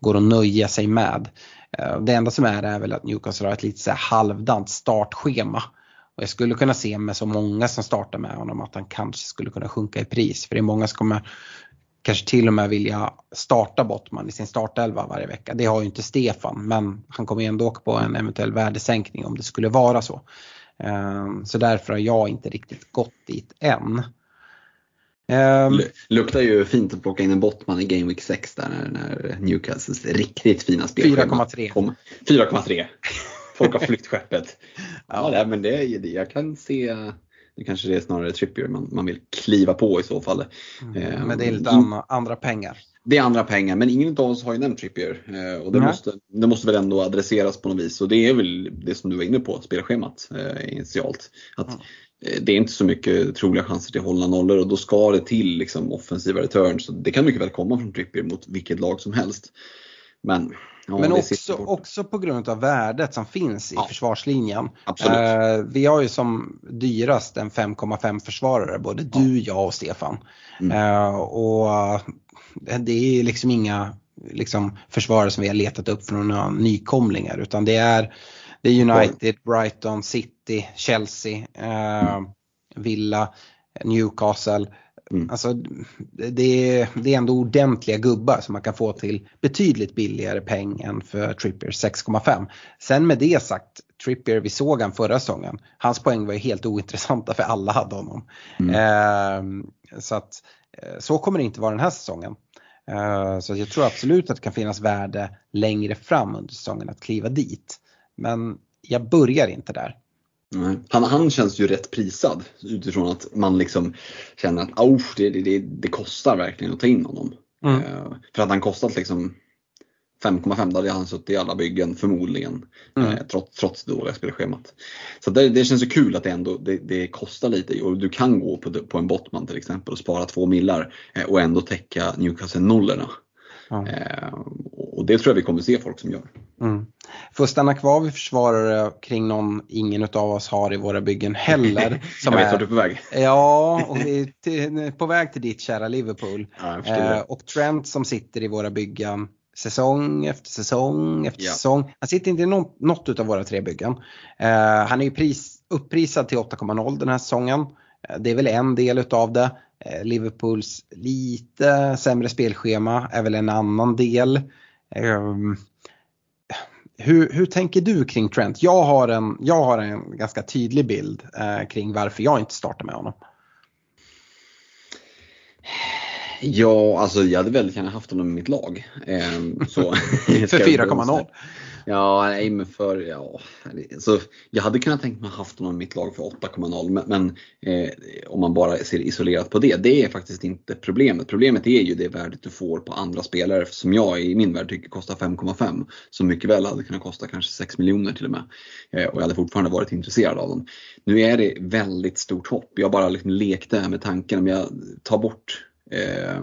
går att nöja sig med. Det enda som är är väl att Newcastle har ett lite så här halvdant startschema. Och jag skulle kunna se med så många som startar med honom att han kanske skulle kunna sjunka i pris. För det är många som kommer kanske till och med vilja starta Bottman i sin startelva varje vecka. Det har ju inte Stefan men han kommer ju ändå åka på en eventuell värdesänkning om det skulle vara så. Ehm, Så därför har jag inte riktigt gått dit än. Ehm, Luktar ju fint att plocka in en Bottman i Game Week 6 där när, när Newcastles riktigt fina spelschema 4,3. kom. 4,3. Folk har flytt skeppet. <laughs> Ja. men det, jag kan se, det kanske det är snarare Trippier man, man vill kliva på i så fall. Eh, Men det är lite in- andra, pengar. Det är andra pengar men ingen av oss har ju nämnt Trippier eh, och det måste, det måste väl ändå adresseras på något vis och det är väl det som du var inne på, spelschemat eh, initialt. Att, Mm. Det är inte så mycket troliga chanser till att hålla nollor och då ska det till liksom, offensiva returns. Så det kan mycket väl komma från Trippier mot vilket lag som helst. Men, ja, Men också, också på grund av värdet som finns i Ja. försvarslinjen. Eh, vi har ju som dyrast en 5,5 försvarare, både du, jag och Stefan. Mm. Eh, och eh, det är liksom inga liksom, försvarare som vi har letat upp från några nykomlingar utan det är, det är United, Brighton, City, Chelsea, eh, Villa, Newcastle. Mm. Alltså, det, är, det är ändå ordentliga gubbar som man kan få till betydligt billigare peng än för Trippier 6,5. Sen med det sagt, Trippier, vi såg han förra säsongen. Hans poäng var ju helt ointressanta för alla hade honom. Mm. Eh, så att eh, så kommer det inte vara den här säsongen. Eh, så jag tror absolut att det kan finnas värde längre fram under säsongen att kliva dit. Men jag börjar inte där. Han, han känns ju rätt prisad utifrån att man liksom känner att det, det, det, det kostar verkligen att ta in honom. Mm. Eh, för att han kostat liksom 5,5 då hade han suttit i alla byggen förmodligen. Mm. Eh, trots, trots det dåliga spelschemat. Så det, det känns ju kul att det ändå det, det kostar lite och du kan gå på, på en Bottman till exempel och spara två millar eh, och ändå täcka Newcastle-nollorna. Eh, och det tror jag vi kommer se folk som gör. Mm. Får stanna kvar vid försvarare kring någon ingen av oss har i våra byggen heller. <laughs> jag vet vart du är på väg. Ja, och vi är till, på väg till ditt kära Liverpool. Ja. Eh, och Trent som sitter i våra byggen säsong efter säsong efter Ja. säsong. Han sitter inte i något, något av våra tre byggen. Eh, han är ju pris, upprisad till 8,0 den här säsongen. Eh, det är väl en del utav det. Eh, Liverpools lite sämre spelschema är väl en annan del. Ehm, hur, hur tänker du kring Trent? Jag har en, jag har en ganska tydlig bild eh, kring varför jag inte startar med honom. Ja, alltså jag hade väldigt gärna haft honom i mitt lag. Eh, så, <laughs> <laughs> För Ska jag 4,0. Ja, nej men för, ja. Så jag hade kunnat tänkt mig haft honom i mitt lag för 8,0 men, men eh, om man bara ser isolerat på det, det är faktiskt inte problemet. Problemet är ju det värdet du får på andra spelare som jag i min värld tycker kostar 5,5. Som mycket väl hade kunnat kosta kanske 6 miljoner till och med. Eh, och jag hade fortfarande varit intresserad av dem. Nu är det väldigt stort hopp. Jag bara liksom lekte med tanken om jag tar bort eh,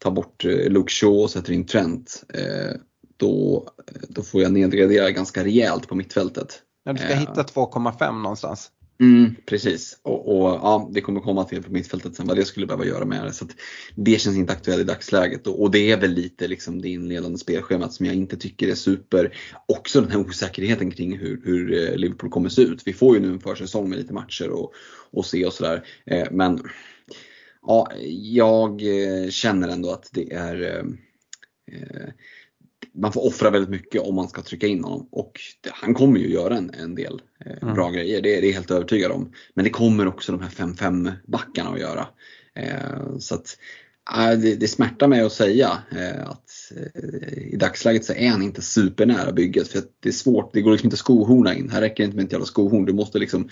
tar bort eh, Luke Shaw och sätter in Trent. Eh, då, då får jag nedgradera ganska rejält på mittfältet. Ja, du ska Eh. hitta 2,5 någonstans. Mm, precis. Och, och ja, det kommer komma till på mittfältet sen vad det skulle behöva göra med det. Så det känns inte aktuellt i dagsläget. Och, och det är väl lite liksom det inledande spelschemat som jag inte tycker är super. Också den här osäkerheten kring hur, hur eh, Liverpool kommer se ut. Vi får ju nu en försäsong med lite matcher och, och se och sådär. Eh, men ja, jag känner ändå att det är man får offra väldigt mycket om man ska trycka in honom och det, han kommer ju göra en, en del eh, Mm. bra grejer, det, det är jag helt övertygad om. Men det kommer också de här 5-5 backarna att göra. Eh, så att, eh, det, det smärtar mig att säga eh, att eh, i dagsläget så är han inte supernära bygget för det är svårt, det går liksom inte att skohorna in. Här räcker det inte med ett jävla skohorn, du måste liksom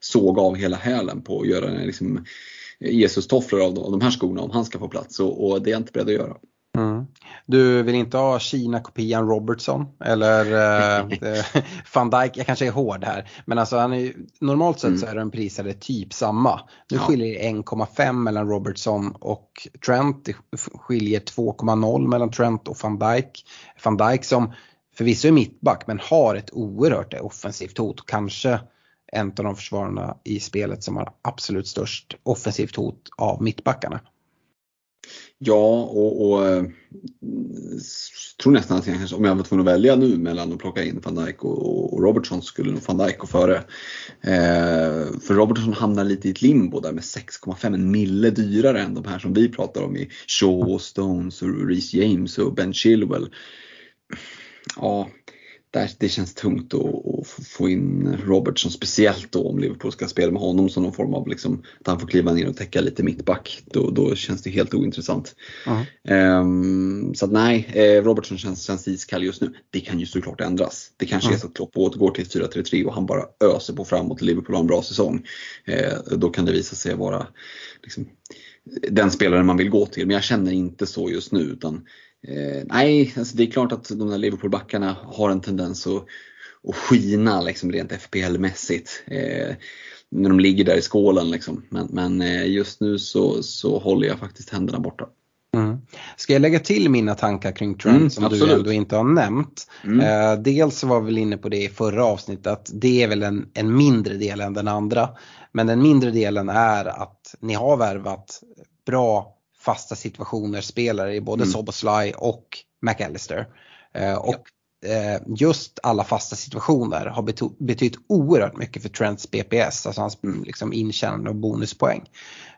såga av hela hälen på att göra liksom, Jesus-tofflor av, de- av de här skorna om han ska få plats och, och det är jag inte beredd att göra. Mm. Du vill inte ha Kina-kopian Robertson eller eh, <laughs> <laughs> van Dijk, jag kanske är hård här. Men alltså han är, normalt sett så är de prisade typ samma. Nu Ja. skiljer det 1,5 mellan Robertson och Trent. Det skiljer 2,0 mellan Trent och van Dijk. Van Dijk som förvisso är mittback men har ett oerhört offensivt hot. Kanske en av de försvararna i spelet som har absolut störst offensivt hot av mittbackarna. Ja, och, och eh, tror nästan att jag kanske, om jag var tvungen att välja nu mellan att plocka in van Dijk och, och, Robertson skulle nog van Dijk gå före. Eh, för Robertson hamnar lite i ett limbo där med 6,5 en mille dyrare än de här som vi pratar om i Shaw, Stones, och Reece James och Ben Chilwell. Ja, där, det känns tungt att, få- in Robertson, speciellt då om Liverpool ska spela med honom som någon form av, liksom, att han får kliva ner och täcka lite mittback. Då, då känns det helt ointressant. Mm. Ehm, så att nej, eh, Robertson känns, känns iskall just nu. Det kan ju såklart ändras. Det kanske är Mm. så att Klopp återgår till 4-3-3 och han bara öser på framåt och Liverpool har en bra säsong. Eh, då kan det visa sig vara liksom, den spelaren man vill gå till. Men jag känner inte så just nu. Utan, eh, nej, alltså det är klart att de där Liverpool-backarna har en tendens att, att skina liksom, rent FPL-mässigt. Eh, när de ligger där i skålen. Liksom. Men, men eh, just nu så, så håller jag faktiskt händerna borta. Mm. Ska jag lägga till mina tankar kring Trent Mm, som absolut. du ändå inte har nämnt? Mm. Eh, dels var vi väl inne på det i förra avsnittet att det är väl en, en mindre del än den andra. Men den mindre delen är att ni har värvat bra fasta situationer spelare i både Mm. Soboslaj och McAllister. Eh, och eh, just alla fasta situationer har betytt oerhört mycket för Trents BPS, alltså hans Mm. liksom, intjänande av bonuspoäng.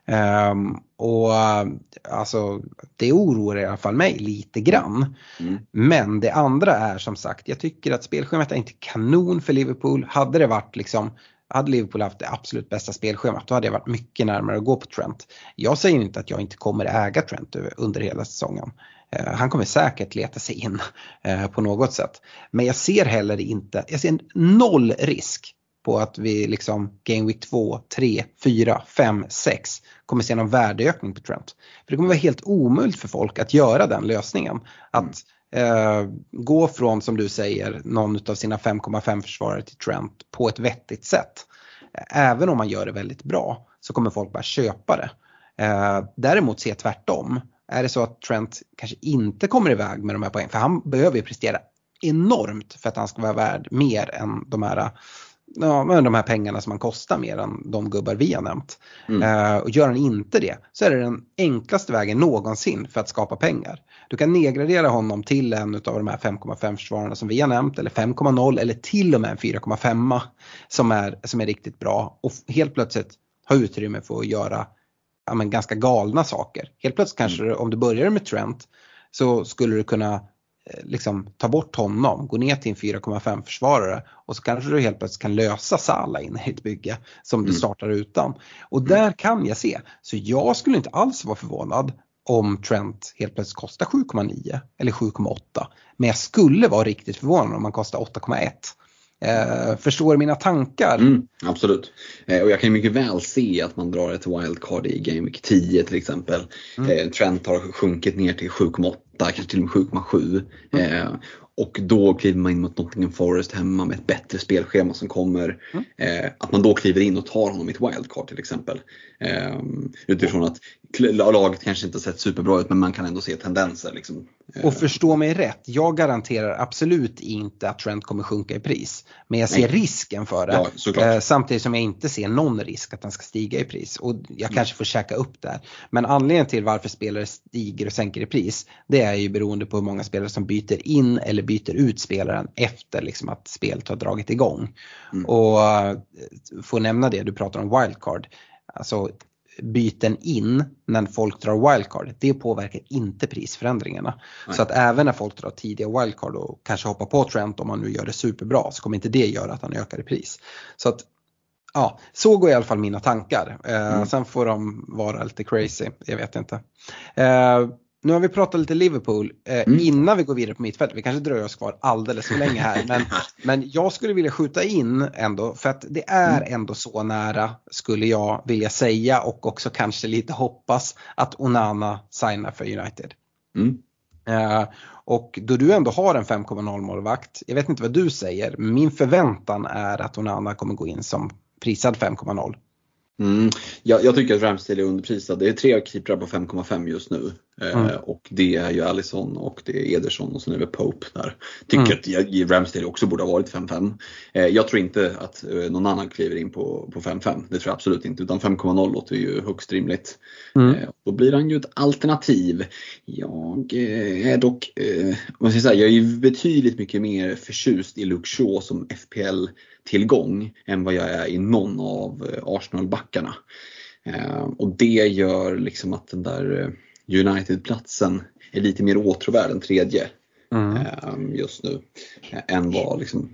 Ehm, och eh, alltså det oroar i alla fall mig lite grann. Mm. Men det andra är som sagt, jag tycker att spelschemat är inte kanon för Liverpool. Hade det varit liksom hade Liverpool haft det absolut bästa spelschemat då hade jag varit mycket närmare att gå på Trent. Jag säger inte att jag inte kommer äga Trent under hela säsongen. Eh, han kommer säkert leta sig in eh, på något sätt. Men jag ser heller inte, jag ser noll risk på att vi liksom Game Week 2, 3, 4, 5, 6 kommer se någon värdeökning på Trent. För det kommer vara helt omöjligt för folk att göra den lösningen. Att mm eh, gå från, som du säger, någon av sina 5,5 försvarare till Trent på ett vettigt sätt. Även om man gör det väldigt bra så kommer folk bara köpa det. Eh, däremot se tvärtom. Är det så att Trent kanske inte kommer iväg med de här poängen, för han behöver ju prestera enormt för att han ska vara värd mer än de här ja, de här pengarna som han kostar mer än de gubbar vi har nämnt. Mm. Uh, och gör han inte det så är det den enklaste vägen någonsin för att skapa pengar. Du kan nedgradera honom till en av de här 5,5 försvararna som vi har nämnt eller 5,0 eller till och med en 4,5 som är, som är riktigt bra och helt plötsligt ha utrymme för att göra ja, men ganska galna saker. Helt plötsligt kanske mm. om du börjar med Trent så skulle du kunna Eh, liksom ta bort honom, gå ner till en 4,5 försvarare och så kanske du helt plötsligt kan lösa Sala in i ett bygge som du mm. startar utan. Och mm. där kan jag se, så jag skulle inte alls vara förvånad om Trent helt plötsligt kostar 7,9 eller 7,8. Men jag skulle vara riktigt förvånad om han kostar 8,1. Eh, förstår mina tankar? Mm, absolut. Eh, och jag kan mycket väl se att man drar ett wildcard i Game Week 10 till exempel. Mm. Eh, Trent har sjunkit ner till 7,8 kanske till och med 7,7. Mm. Eh, och då kliver man in mot Nottingham Forest hemma med ett bättre spelschema som kommer. Mm. Eh, att man då kliver in och tar honom i ett wildcard till exempel. Eh, utifrån att laget kanske inte sett superbra ut men man kan ändå se tendenser. Liksom. Eh. Och förstå mig rätt, jag garanterar absolut inte att Trent kommer sjunka i pris. Men jag ser Nej. risken för det. Ja, eh, samtidigt som jag inte ser någon risk att han ska stiga i pris. Och jag mm. kanske får käka upp där. Men anledningen till varför spelare stiger och sänker i pris det är ju beroende på hur många spelare som byter in eller byter ut spelaren efter liksom att spelet har dragit igång. Mm. Och eh, får nämna det, du pratar om wildcard. Alltså byten in när folk drar wildcard, det påverkar inte prisförändringarna. Nej. Så att även när folk drar tidiga wildcard och kanske hoppar på Trent om man nu gör det superbra så kommer inte det göra att han ökar i pris. Så att Ja, så går i alla fall mina tankar. Eh, mm. Sen får de vara lite crazy, jag vet inte. Eh, nu har vi pratat lite Liverpool eh, mm. innan vi går vidare på mittfältet. Vi kanske dröjer oss kvar alldeles för länge här. Men, <laughs> men jag skulle vilja skjuta in ändå för att det är mm. ändå så nära skulle jag vilja säga och också kanske lite hoppas att Onana signar för United. Mm. Eh, och då du ändå har en 5,0 målvakt, jag vet inte vad du säger, min förväntan är att Onana kommer gå in som prisad 5,0. Mm. Jag, jag, tycker att Ramsdale är underprisad. Det är tre keeprar på 5,5 just nu. Eh, mm. och det är ju Allison och det är Ederson och sen är det Pope där. Tycker mm. att Ramsdale också borde ha varit 5-5. Eh, jag tror inte att eh, någon annan kliver in på, på 5-5. Det tror jag absolut inte. Utan 5,0 låter ju högst rimligt. Mm. Då blir han ju ett alternativ. Jag är dock, man ska säga, jag är betydligt mycket mer förtjust i Luke Shaw som FPL-tillgång än vad jag är i någon av Arsenal-backarna. Och det gör liksom att den där United-platsen är lite mer åtråvärd än tredje mm. Ehm, just nu. Än vad liksom...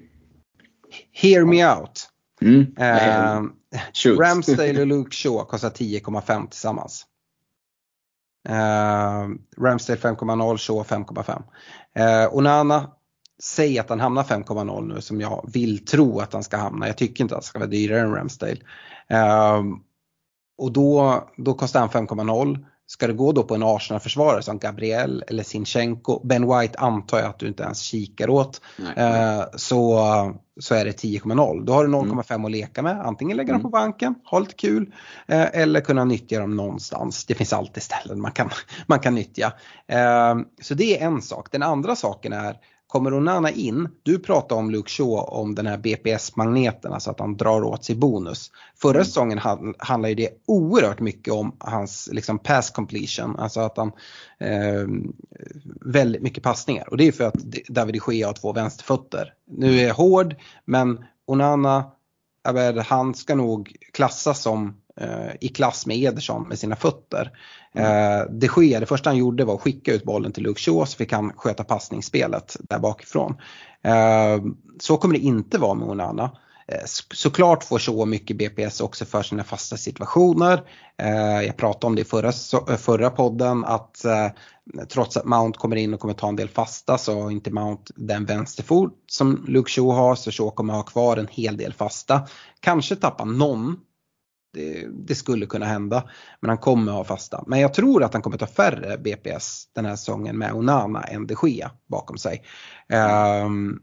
Hear me out. Mm. <laughs> Uh, Ramsdale <laughs> och Luke Shaw kostar 10,5 tillsammans. Uh, Ramsdale 5,0, Shaw 5,5. Uh, Onana, säg att han hamnar 5,0 nu som jag vill tro att han ska hamna. Jag tycker inte att han ska vara dyrare än Ramsdale. Uh, och då, då kostar han 5,0. Ska det gå då på en Arsenal-försvarare som Gabriel eller Sinchenko, Ben White antar jag att du inte ens kikar åt, eh, så, så är det 10,0. Då har du 0,5 mm. att leka med, antingen lägga dem på mm. banken, ha lite kul, eh, eller kunna nyttja dem någonstans. Det finns alltid ställen man kan, <laughs> man kan nyttja. Eh, så det är en sak. Den andra saken är Kommer Onana in, du pratade om Luke Shaw om den här BPS-magneten, alltså att han drar åt sig bonus. Förra mm. säsongen handlade det oerhört mycket om hans liksom, pass completion, alltså att han eh, väldigt mycket passningar och det är för att David de Gea har två vänsterfötter. Nu är jag hård men Onana, han ska nog klassas som i klass med Ederson med sina fötter. Mm. Eh, det sker, det första han gjorde var att skicka ut bollen till Luke Shaw så fick han sköta passningsspelet där bakifrån. Eh, så kommer det inte vara med Onana. Såklart får Shaw mycket BPS också för sina fasta situationer. Jag pratade om det i förra, förra podden att trots att Mount kommer in och kommer ta en del fasta så har inte Mount den vänsterfot som Luke Shaw har så Shaw kommer ha kvar en hel del fasta. Kanske tappa någon det, det, skulle kunna hända. Men han kommer ha fasta. Men jag tror att han kommer ta färre BPS den här säsongen med Onana än de Gea bakom sig. Um,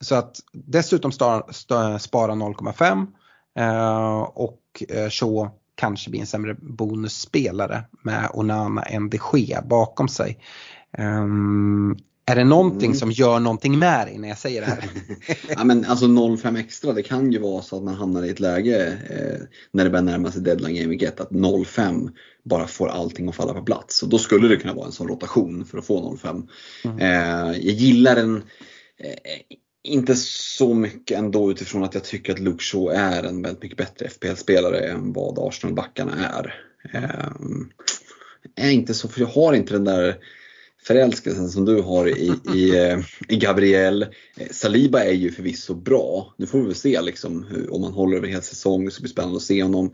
så att dessutom spara 0,5 uh, eh, och uh, kanske blir en sämre bonusspelare med Onana än de Gea bakom sig. Um, är det någonting mm. som gör någonting med dig när jag säger det här? <laughs> ja, men alltså 0,5 extra, det kan ju vara så att man hamnar i ett läge eh, när det börjar närma sig deadline game 1 att 0,5 bara får allting att falla på plats. Och då skulle det kunna vara en sån rotation för att få 0,5. Mm. Eh, jag gillar den eh, inte så mycket ändå utifrån att jag tycker att Luke Shaw är en väldigt mycket bättre FPL-spelare än vad Arsenal-backarna är. Eh, är inte så, för jag har inte den där förälskelsen som du har i, i, <laughs> eh, i Gabriel. Eh, Saliba är ju förvisso bra. Nu får vi väl se liksom, hur, om han håller över hela säsongen. Det ska bli spännande att se honom.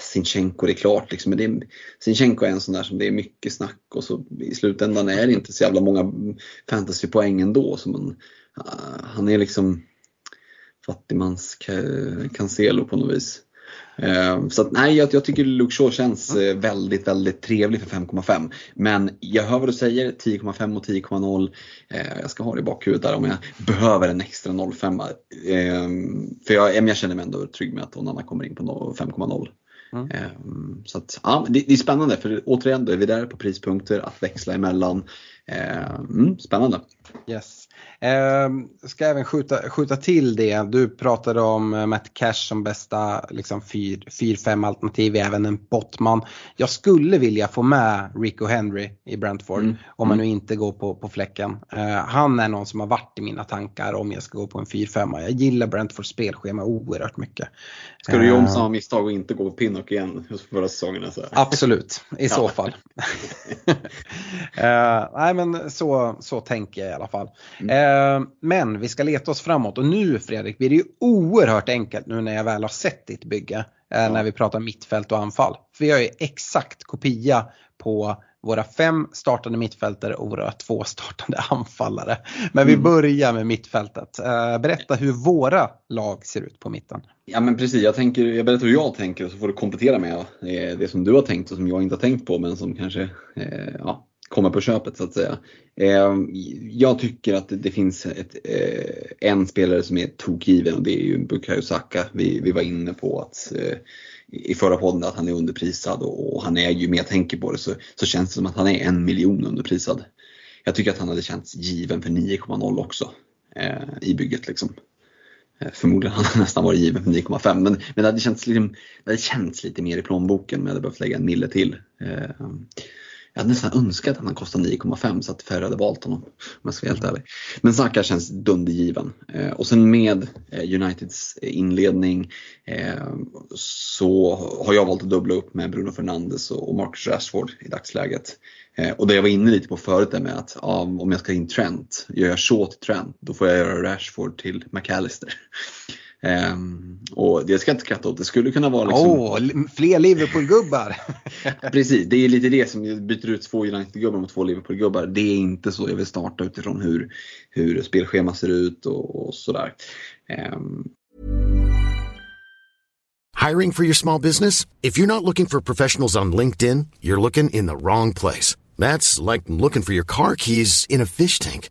Sinchenko, det är klart. Liksom, men det är, Sinchenko är en sån där som det är mycket snack och så i slutändan är det inte så jävla många fantasypoäng ändå. Så man, uh, han är liksom fattigmans Cancelo på något vis. Ehm, så att, nej, jag, jag tycker Luke Shaw känns mm. väldigt, väldigt trevlig för 5,5. Men jag hör vad du säger, 10,5 och 10,0. Eh, jag ska ha det i bakhuvudet där om jag behöver en extra 0,5. Ehm, för jag, jag känner mig ändå trygg med att Onana kommer in på 5,0. Mm. Så att, ja, det, det, är spännande för återigen då är vi där på prispunkter att växla emellan. Mm, spännande. Yes. Eh, ska även skjuta, skjuta till det. Du pratade om eh, Matt Cash som bästa liksom 4-5 alternativ, även en Bottman. Jag skulle vilja få med Rico Henry i Brentford mm. om man nu inte går på, på fläcken. Eh, han är någon som har varit i mina tankar om jag ska gå på en 4-5. Jag gillar Brentfords spelschema oerhört mycket. Ska du göra om samma misstag och inte gå på Pinnock igen förra säsongen? Alltså? Absolut, i så fall. uh, <laughs> nej men så, så tänker jag i alla fall. Mm. Eh, men vi ska leta oss framåt och nu Fredrik blir det ju oerhört enkelt nu när jag väl har sett ditt bygge. Eh, ja. När vi pratar mittfält och anfall. För vi har ju exakt kopia på våra fem startande mittfältare och våra två startande <laughs> anfallare. Men vi mm. börjar med mittfältet. Eh, berätta hur våra lag ser ut på mitten. Ja men precis, jag, tänker, jag berättar hur jag tänker så får du komplettera med det som du har tänkt och som jag inte har tänkt på men som kanske ja, kommer på köpet så att säga. Eh, jag tycker att det finns ett, eh, en spelare som är tokgiven och det är ju Bukayo Saka. Vi, vi var inne på att eh, i förra podden att han är underprisad och han är ju, mer jag tänker på det så, så känns det som att han är en miljon underprisad. Jag tycker att han hade känts given för 9,0 också eh, i bygget liksom. Eh, förmodligen hade han <laughs> nästan varit given för 9,5 men, men det, hade känts, liksom, det hade känts lite mer i plånboken men jag hade behövt lägga en mille till. Eh, jag hade nästan önskat att han kostade 9,5 så att färre hade valt honom. Om jag ska vara helt ärlig. Men Saka känns dundergiven. Eh, och sen med eh, Uniteds eh, inledning eh, så har jag valt att dubbla upp med Bruno Fernandes och Marcus Rashford i dagsläget. Eh, och det jag var inne lite på förut är med att ja, om jag ska in Trent, gör jag så till Trent, då får jag göra Rashford till McAllister. Um, och det ska jag inte skratta åt. Det skulle kunna vara liksom... oh, fler Liverpool-gubbar! <laughs> Precis, det är lite det som byter ut två United-gubbar mot två Liverpool-gubbar. Det är inte så jag vill starta utifrån hur, hur spelschema ser ut och, och sådär. Um... Hiring for your small business? If you're not looking for professionals on LinkedIn, you're looking in the wrong place. That's like looking for your car keys in a fish tank.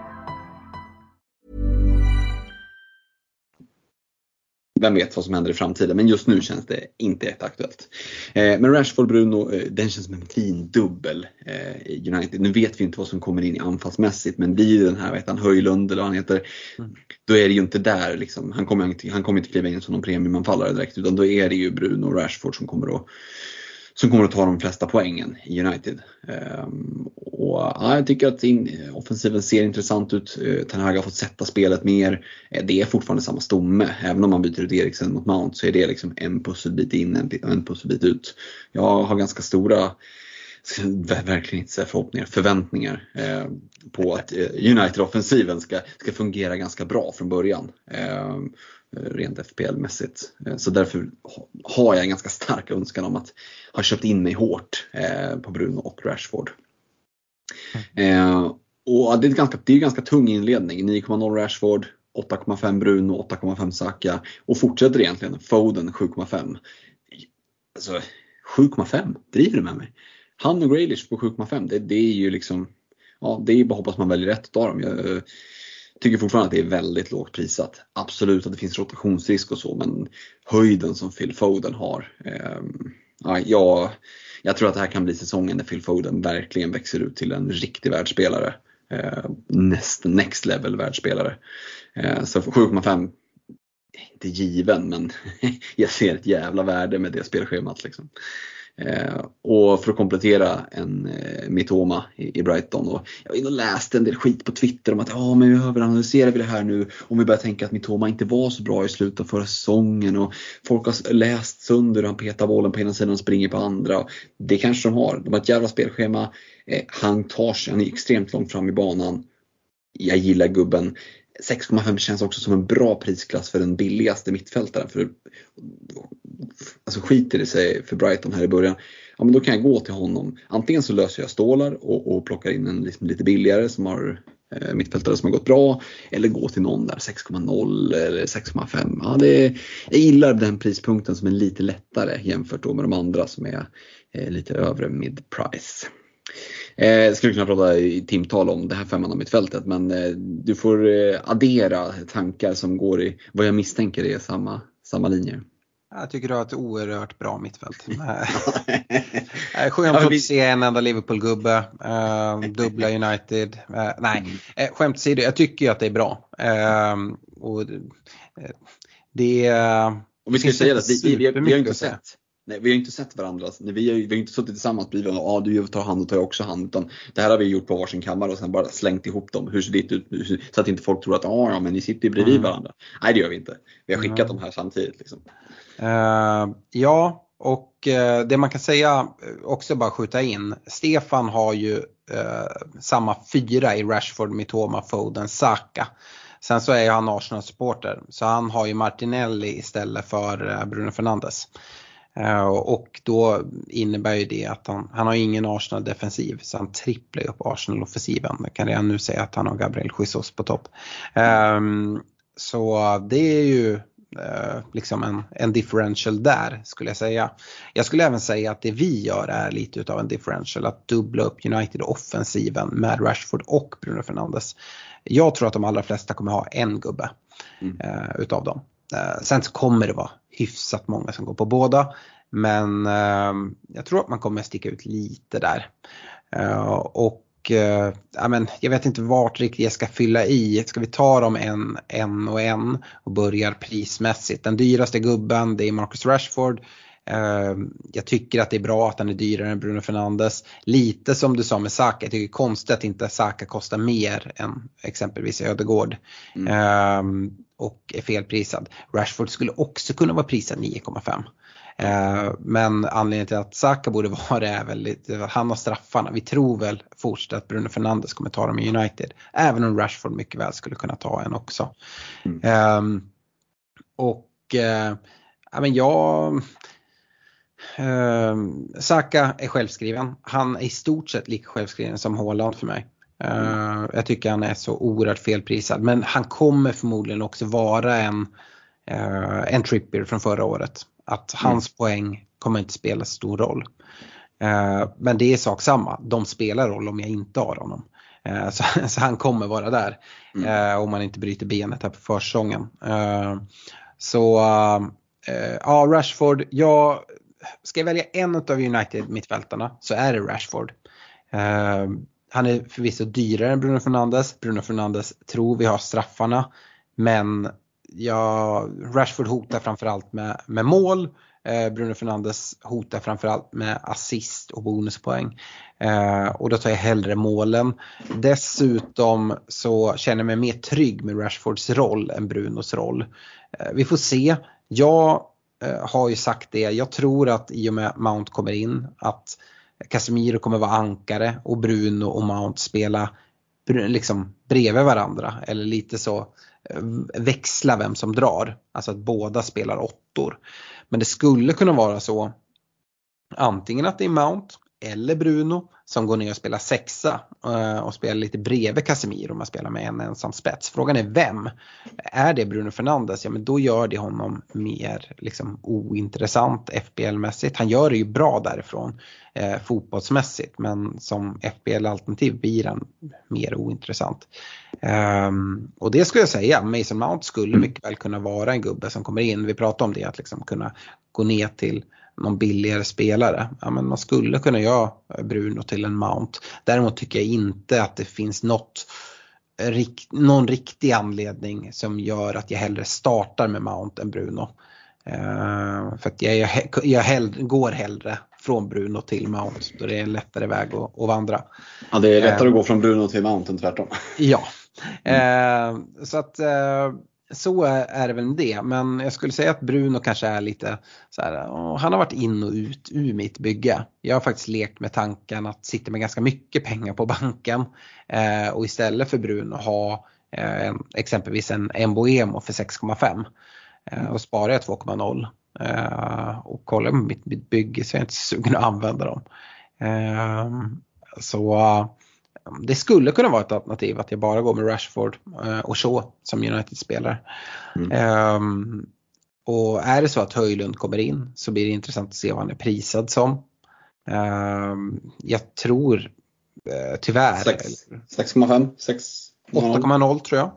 Vem vet vad som händer i framtiden. Men just nu känns det inte jätteaktuellt. Eh, men Rashford Bruno, eh, den känns som en fin dubbel eh, i United. Nu vet vi inte vad som kommer in i anfallsmässigt men blir den här, heter han, Höjlund eller vad han heter. Mm. Då är det ju inte där liksom. Han kommer inte, han kommer inte kliva in som någon premiumanfallare direkt utan då är det ju Bruno och Rashford som kommer att som kommer att ta de flesta poängen i United. Ehm, och, ja, jag tycker att offensiven ser intressant ut. Eh, Ten Hag har fått sätta spelet mer. Eh, det är fortfarande samma stomme. Även om man byter ut Eriksen mot Mount så är det liksom en pusselbit in, en, en pusselbit ut. Jag har ganska stora verkligen inte säga förhoppningar, förväntningar eh, på att eh, United-offensiven ska, ska fungera ganska bra från början. Eh, rent FPL-mässigt. Eh, så därför har jag en ganska stark önskan om att ha köpt in mig hårt eh, på Bruno och Rashford. Mm. Och det är, ganska, det är ganska tung inledning. 9,0 Rashford, 8,5 Bruno, 8,5 Saka och fortsätter egentligen Foden 7,5. Alltså 7,5, driver du med mig? Han och Graylish på 7,5, det, det, är ju liksom, ja det är bara hoppas man väljer rätt av dem. Jag, tycker fortfarande att det är väldigt lågt prisat. Absolut att det finns rotationsrisk och så men höjden som Phil Foden har. Eh, ja, jag, jag tror att det här kan bli säsongen där Phil Foden verkligen växer ut till en riktig världsspelare. Eh, next, next level världsspelare. Eh, så 7,5 inte given men <laughs> jag ser ett jävla värde med det spelschemat. Liksom. Eh, och för att komplettera en eh, Mitoma i, i, Brighton. Och jag var inne och läste en del skit på Twitter om att ja, men vi överanalyserar vi det här nu om vi börjar tänka att Mitoma inte var så bra i slutet av förra säsongen och folk har läst sönder hur han petar bollen på ena sidan och springer på andra. Det kanske de har. De har ett jävla spelschema. Eh, han tar sig, han är extremt långt fram i banan. Jag gillar gubben. 6,5 känns också som en bra prisklass för den billigaste mittfältaren. För, alltså skiter det sig för Brighton här i början, ja men då kan jag gå till honom. Antingen så löser jag stålar och, och plockar in en liksom lite billigare som har eh, mittfältare som har gått bra. Eller gå till någon där 6,0 eller 6,5. Ja, det, jag gillar den prispunkten som är lite lättare jämfört med de andra som är eh, lite övre mid price. Eh, skulle kunna prata i timtal om det här femman mittfältet men eh, du får eh, addera tankar som går i vad jag misstänker är samma, samma linjer. Jag tycker du har ett oerhört bra mittfält. <laughs> Skönt att se en enda Liverpool-gubbe, uh, dubbla United. Nej, uh, skämt åsido, jag tycker ju att det är bra. Uh, och, det, och vi ska säga vi, vi, vi, vi har inte sett Nej, vi har inte sett varandra. Vi har, vi har inte suttit tillsammans bredvid och ah, du tar hand och tar jag också hand. Utan det här har vi gjort på varsin kammare och sen bara slängt ihop dem. Hur ser ditt ut? Så att inte folk tror att ah, ja, men ni sitter ju bredvid mm. varandra. Nej det gör vi inte. Vi har skickat mm. dem här samtidigt. Liksom. Uh, ja, och uh, det man kan säga, eh, också bara skjuta in. Stefan har ju uh, samma fyra i Rashford, Mitoma, Foden, Saka. Sen så är han Arsenal-supporter så han har ju Martinelli istället för Bruno Fernandes. Eh, och då innebär ju det att han, han har ingen Arsenal-defensiv så han tripplar upp Arsenal-offensiven. Jag kan redan nu säga att han har Gabriel Jesus på topp. Um, så det är ju uh, liksom en, en differential där skulle jag säga. Jag skulle även säga att det vi gör är lite utav en differential, att dubbla upp United-offensiven med Rashford och Bruno Fernandes. Jag tror att de allra flesta kommer ha en gubbe mm. uh, utav dem. Eh, sen så kommer det vara hyfsat många som går på båda. Men eh, jag tror att man kommer sticka ut lite där. Eh, och eh, ja, men, jag vet inte vart riktigt jag ska fylla i. Ska vi ta dem en, en och en och börjar prismässigt. Den dyraste gubben det är Marcus Rashford. Jag tycker att det är bra att han är dyrare än Bruno Fernandes. Lite som du sa med Saka, jag tycker det är konstigt att inte Saka kostar mer än exempelvis Ödegård. Mm och är felprisad. Rashford skulle också kunna vara prisad 9,5. Eh, men anledningen till att Saka borde <laughs> vara det är väl lite, han har straffarna. Vi tror väl fortsatt att Bruno Fernandes kommer ta dem i United. Även om Rashford mycket väl skulle kunna ta en också. Mm. Um, och uh, ja, men jag uh, Saka är självskriven. Han är i stort sett lika självskriven som Haaland för mig. Uh, jag tycker han är så oerhört felprisad men han kommer förmodligen också vara en, uh, en tripper från förra året. Att mm. hans mm. poäng kommer inte spela stor roll. Uh, men det är sak samma, de spelar roll om jag inte har honom. Så, så, han kommer vara där mm. om man inte bryter benet här på försäsongen. Så uh, ja, Rashford, jag ska jag välja en av United-mittfältarna så är det Rashford. Eh, han är förvisso dyrare än Bruno Fernandes. Bruno Fernandes tror vi har straffarna. Men ja, Rashford hotar framförallt med, med mål. Eh, Bruno Fernandes hotar framförallt med assist och bonuspoäng. Eh, och då tar jag hellre målen. Dessutom så känner jag mig mer trygg med Rashfords roll än Brunos roll. Vi får se. Jag Eh, har ju sagt det, jag tror att i och med Mount kommer in att Casemiro kommer vara ankare och Bruno och Mount spela liksom bredvid varandra eller lite så eh, växla vem som drar. Alltså att båda spelar åttor. Men det skulle kunna vara så antingen att det är Mount eller Bruno som går ner och spelar sexa eh, och spelar lite bredvid Casemiro om man spelar med en ensam spets. Frågan är vem? Är det Bruno Fernandes? Ja men då gör det honom mer liksom, ointressant FBL-mässigt. Han gör det ju bra därifrån eh, fotbollsmässigt men som FBL-alternativ blir han mer ointressant. Um, och det skulle jag säga, Mason Mount skulle mycket väl kunna vara en gubbe som kommer in. Vi pratade om det att liksom kunna gå ner till någon billigare spelare. Ja, men man skulle kunna göra Bruno till en Mount. Däremot tycker jag inte att det finns något, någon riktig anledning som gör att jag hellre startar med Mount än Bruno. Uh, för att jag, jag, jag hellre, går hellre från Bruno till Mount då det är en lättare väg att, att vandra. Ja, det är lättare uh, att gå från Bruno till Mount än tvärtom. Ja, uh, så att så är det väl det. Men jag skulle säga att Bruno kanske är lite så här, han har varit in och ut ur mitt bygge. Jag har faktiskt lekt med tanken att sitta med ganska mycket pengar på banken eh, och istället för Bruno ha eh, exempelvis en Emboemo för 6,5 eh, och sparar jag 2,0 eh, och kollar på mitt, mitt bygge så är jag inte sugen att använda dem. Eh, så det skulle kunna vara ett alternativ att jag bara går med Rashford eh, och Shaw som United-spelare. Mm. Um, och är det så att Höjlund kommer in så blir det intressant att se vad han är prisad som. Um, jag tror uh, tyvärr 6,5? 8,0 tror jag.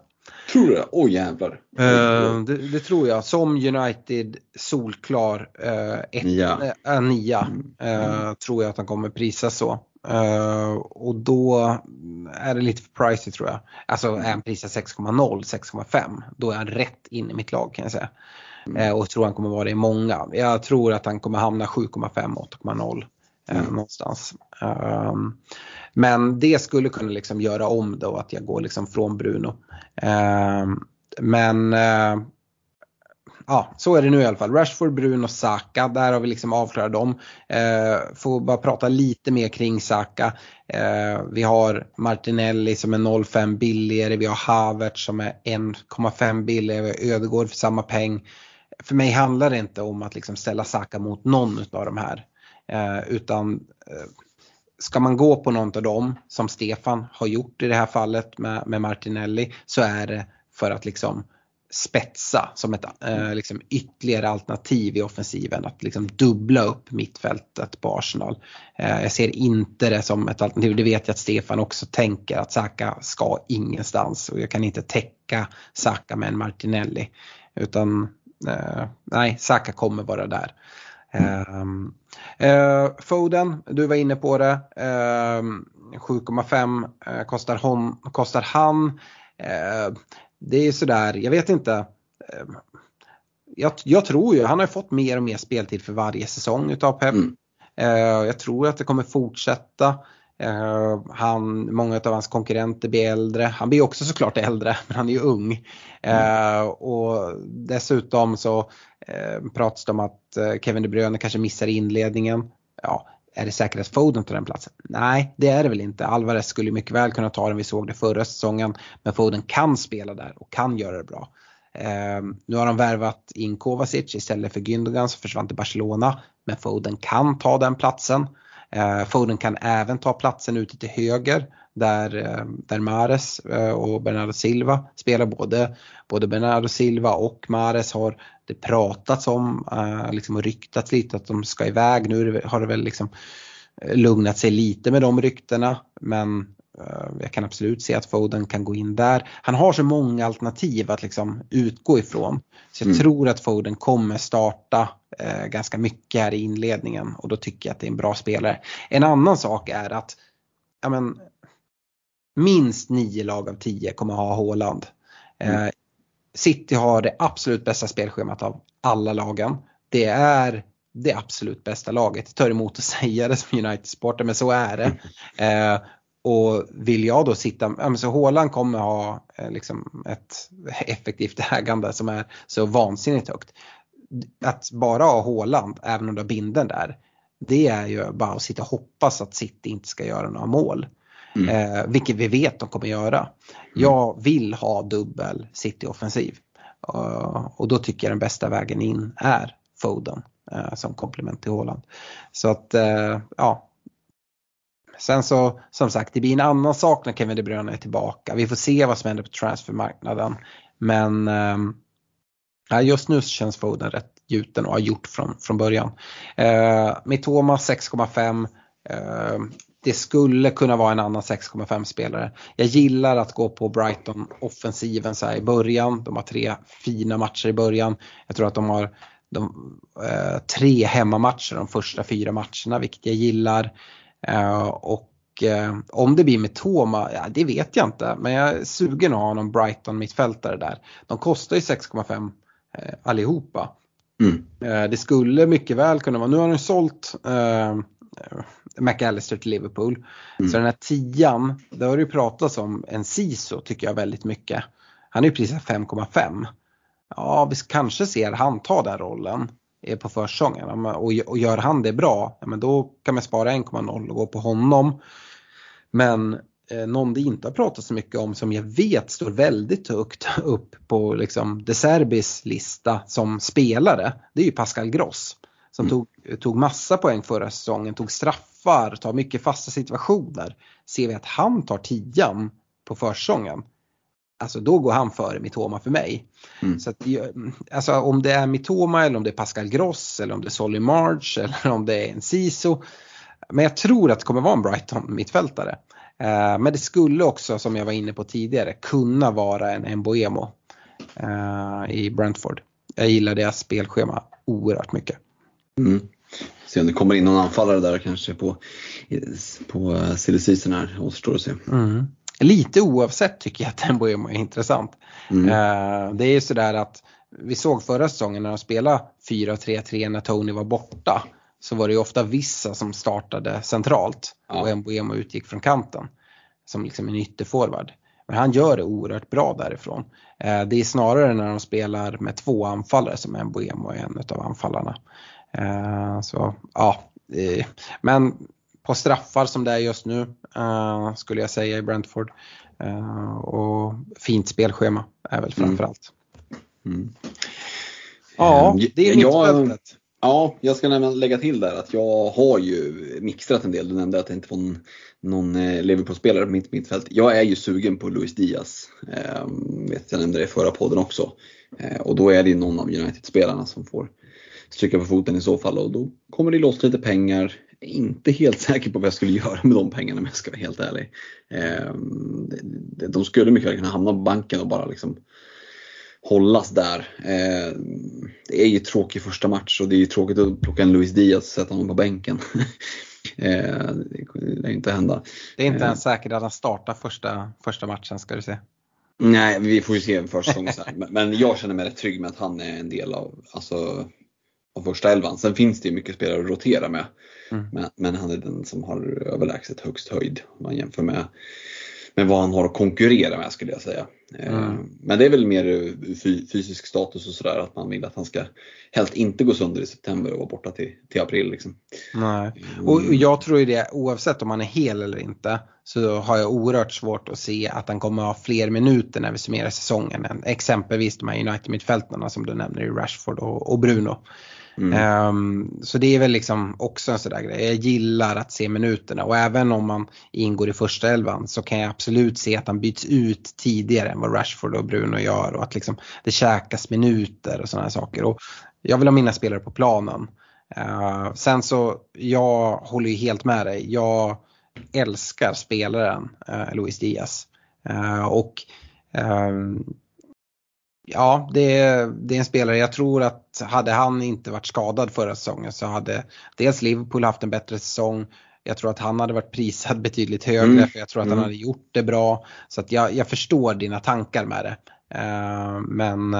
Tror du det? Oj oh, jävlar. Uh, det, det, tror jag. Som United solklar uh, ett, nia. Äh, nia mm. tror jag att han kommer prisas så. Uh, och då är det lite för pricey tror jag. Alltså är han prisad 6,0, 6,5 då är han rätt in i mitt lag kan jag säga. Mm. Uh, och tror han kommer vara det i många. Jag tror att han kommer hamna 7,5, 8,0 uh, mm. någonstans. Uh, men det skulle kunna liksom göra om då att jag går liksom från Bruno. Ehm, men ja, så är det nu i alla fall. Rashford, Bruno, Saka, där har vi liksom avklarat dem. Eh, får bara prata lite mer kring Saka. Eh, vi har Martinelli som är 0,5 billigare, vi har Havertz som är 1,5 billigare, vi har Ödegård för samma peng. För mig handlar det inte om att liksom ställa Saka mot någon av de här. Eh, utan eh, ska man gå på någon av dem som Stefan har gjort i det här fallet med, med Martinelli så är det för att liksom spetsa som ett eh, liksom ytterligare alternativ i offensiven. Att liksom dubbla upp mittfältet på Arsenal. Eh, jag ser inte det som ett alternativ. Det vet jag att Stefan också tänker att Saka ska ingenstans och jag kan inte täcka Saka med en Martinelli. Utan eh, nej, Saka kommer vara där. Mm. Uh, Foden, du var inne på det. Uh, 7,5 uh, kostar, hon, kostar han. Det är sådär, jag vet inte. Ehm, jag, jag, tror ju, han har fått mer och mer speltid för varje säsong utav Pep. Mm. Eh, jag tror att det kommer fortsätta. Eh, han, många av hans konkurrenter blir äldre. Han blir också såklart äldre, <laughs> men han är ju ung. Mm. Och dessutom så pratas det om att Kevin De Bruyne kanske missar inledningen. Ja, är det säkert att Foden tar den platsen? Nej, det är det väl inte. Alvarez skulle mycket väl kunna ta den, vi såg det förra säsongen. Men Foden kan spela där och kan göra det bra. Eh, nu har de värvat in Kovacic istället för Gündogan som försvann till Barcelona. Men Foden kan ta den platsen. Eh, Foden kan även ta platsen ute till höger där, eh, där Mares eh, och Bernardo Silva spelar. Både, både Bernardo Silva och Mares har det pratats om eh, liksom och ryktats lite att de ska iväg. Nu har det väl liksom lugnat sig lite med de ryktena men eh, jag kan absolut se att Foden kan gå in där. Han har så många alternativ att liksom utgå ifrån. Så jag Mm. tror att Foden kommer starta eh, ganska mycket här i inledningen och då tycker jag att det är en bra spelare. En annan sak är att ja, men, minst nio lag av tio kommer ha Haaland. Eh, City har det absolut bästa spelschemat av alla lagen. Det är det absolut bästa laget. Tar emot att säga det som United-supporter men så är det. Eh, och vill jag då sitta, ja, men så Haaland kommer ha eh, liksom ett effektivt ägande som är så vansinnigt högt. Att bara ha Haaland, även om du har binden där, det är ju bara att sitta och hoppas att City inte ska göra några mål. Mm. Eh, vilket vi vet de kommer göra. Jag vill ha dubbel City-offensiv. Uh, och då tycker jag den bästa vägen in är Foden eh, som komplement till Haaland. Så att eh, ja. Sen så som sagt det blir en annan sak när Kevin De Bruyne är tillbaka. Vi får se vad som händer på transfermarknaden. Men ehm, just nu känns Foden rätt gjuten och har gjort från, från början. Mitoma 6,5. Eh, det skulle kunna vara en annan 6,5 spelare. Jag gillar att gå på Brighton offensiven så i början. De har tre fina matcher i början. Jag tror att de har de, eh, tre hemmamatcher de första fyra matcherna vilket jag gillar. Eh, och eh, om det blir med Toma, ja, det vet jag inte. Men jag är sugen att ha någon Brighton mittfältare där. De kostar ju 6,5 eh, allihopa. Mm. Eh, det skulle mycket väl kunna vara, nu har de sålt eh, McAllister till Liverpool. Mm. Så den här tian, det har ju pratats om en Siso tycker jag väldigt mycket. Han är ju prisat 5,5. Ja, vi kanske ser han ta den rollen eh, på försäsongen och gör han det bra, ja, men då kan man spara 1,0 och gå på honom. Men eh, någon det inte har pratat så mycket om som jag vet står väldigt högt upp på liksom De Serbis lista som spelare, det är ju Pascal Gross. Som tog, tog massa poäng förra säsongen, tog straffar, tar mycket fasta situationer. Ser vi att han tar tian på försäsongen, alltså då går han före Mitoma för mig. Mm. Så att, alltså om det är Mitoma eller om det är Pascal Gross eller om det är Solly March eller om det är en Siso. Men jag tror att det kommer vara en Brighton mittfältare. Eh, men det skulle också, som jag var inne på tidigare, kunna vara en Mboemo eh, i Brentford. Jag gillar deras spelschema oerhört mycket. Mm. Se om det kommer in någon anfallare där kanske på, på uh, silly här, återstår att se. Mm. Lite oavsett tycker jag att Mboemo är intressant. Mm. Eh, det är ju sådär att vi såg förra säsongen när de spelade 4-3-3 när Tony var borta. Så var det ju ofta vissa som startade centralt Ja. och Mboemo utgick från kanten. Som liksom en ytterforward. Men han gör det oerhört bra därifrån. Eh, det är snarare när de spelar med två anfallare som Mboemo är en av anfallarna. Eh, så ja, men på straffar som det är just nu eh, skulle jag säga i Brentford. Eh, och fint spelschema är väl Mm. framförallt. Mm. Ja, Eh, det är mittfältet. Ja, jag ska nämligen lägga till där att jag har ju mixtrat en del. Du nämnde att det inte var någon, någon Liverpool-spelare på mitt mittfält. Jag är ju sugen på Luis Diaz. Eh, vet, jag nämnde det i förra podden också. Eh, och då är det ju någon av United-spelarna som får stryka på foten i så fall. Och då kommer det loss lite pengar. Jag är inte helt säker på vad jag skulle göra med de pengarna om jag ska vara helt ärlig. Eh, de- skulle mycket väl kunna hamna på banken och bara liksom hållas där. Eh, det är ju tråkig första match och det är ju tråkigt att plocka en Luis Diaz och sätta honom på bänken. <laughs> eh, det lär inte hända. Det är inte ens säkert att han startar första, första matchen ska du se. Nej, vi får ju se en försäsong sen. Men- Men jag känner mig rätt trygg med att han är en del av, alltså, av första elvan. Sen finns det ju mycket spelare att rotera med. Mm. Men, men han är den som har överlägset högst höjd om man jämför med, med vad han har att konkurrera med skulle jag säga. Eh, Mm. Men det är väl mer fysisk status och sådär att man vill att han ska helst inte gå sönder i september och vara borta till, till april. Liksom. Nej. Och och jag tror ju det oavsett om han är hel eller inte så har jag oerhört svårt att se att han kommer ha fler minuter när vi summerar säsongen än exempelvis de här United-mittfältarna som du nämner i Rashford och, och Bruno. Mm. Um, så det är väl liksom också en sådär grej. Jag gillar att se minuterna och även om man ingår i första elvan så kan jag absolut se att han byts ut tidigare än vad Rashford och Bruno gör och att liksom det käkas minuter och sådana saker. Och jag vill ha mina spelare på planen. Uh, sen så, jag håller ju helt med dig. Jag älskar spelaren uh, Luis Diaz. Uh, och Ja, det är, det är en spelare, jag tror att hade han inte varit skadad förra säsongen så hade dels Liverpool haft en bättre säsong. Jag tror att han hade varit prisad <laughs> betydligt högre mm. för jag tror att han mm. hade gjort det bra. Så att jag, jag förstår dina tankar med det. Uh, men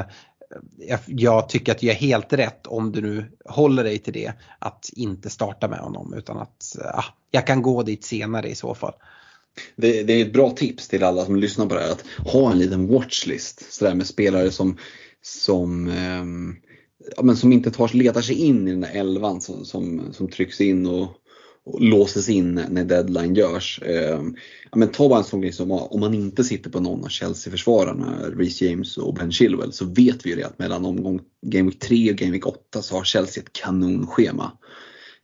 jag, jag, tycker att du är helt rätt om du nu håller dig till det. Att inte starta med honom utan att uh, jag kan gå dit senare i så fall. Det, det, är ett bra tips till alla som lyssnar på det här att ha en liten watchlist sådär med spelare som, som, eh, ja, men som inte tar, letar sig in i den där elvan som, som, som trycks in och, och låses in när deadline görs. Eh, ja, men ta bara en sån grej som om man inte sitter på någon av Chelsea-försvararna, Reece James och Ben Chilwell, så vet vi ju det att mellan omgång Game Week 3 och Game Week 8 så har Chelsea ett kanonschema.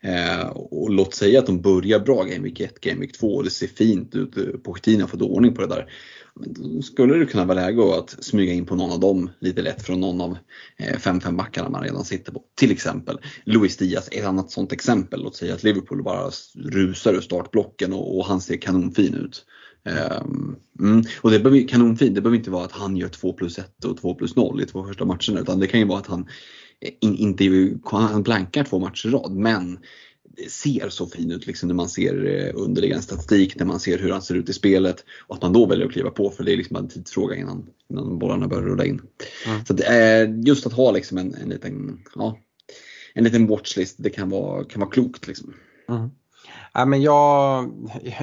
Eh, och låt säga att de börjar bra Game Week 1, Game Week 2 och det ser fint ut. Pochettino har fått ordning på det där. Men då skulle det kunna vara läge att smyga in på någon av dem lite lätt från någon av eh, 5-5 backarna man redan sitter på. Till exempel Luis Diaz, ett annat sånt exempel. Låt säga att Liverpool bara rusar ur startblocken och, och han ser kanonfin ut. Um, mm. Och det behöver, kanonfin, det behöver inte vara att han gör 2 plus 1 och 2 plus 0 i två första matcherna utan det kan ju vara att han in, inte han blankar två matcher i rad men ser så fin ut liksom när man ser eh, underliggande statistik, när man ser hur han ser ut i spelet och att man då väljer att kliva på för det är liksom en tidsfråga innan, innan bollarna börjar rulla in. Mm. Så det är just att ha liksom en, en, liten, ja, en liten watchlist, det kan vara, kan vara klokt. Liksom. Mm. Ja, men jag,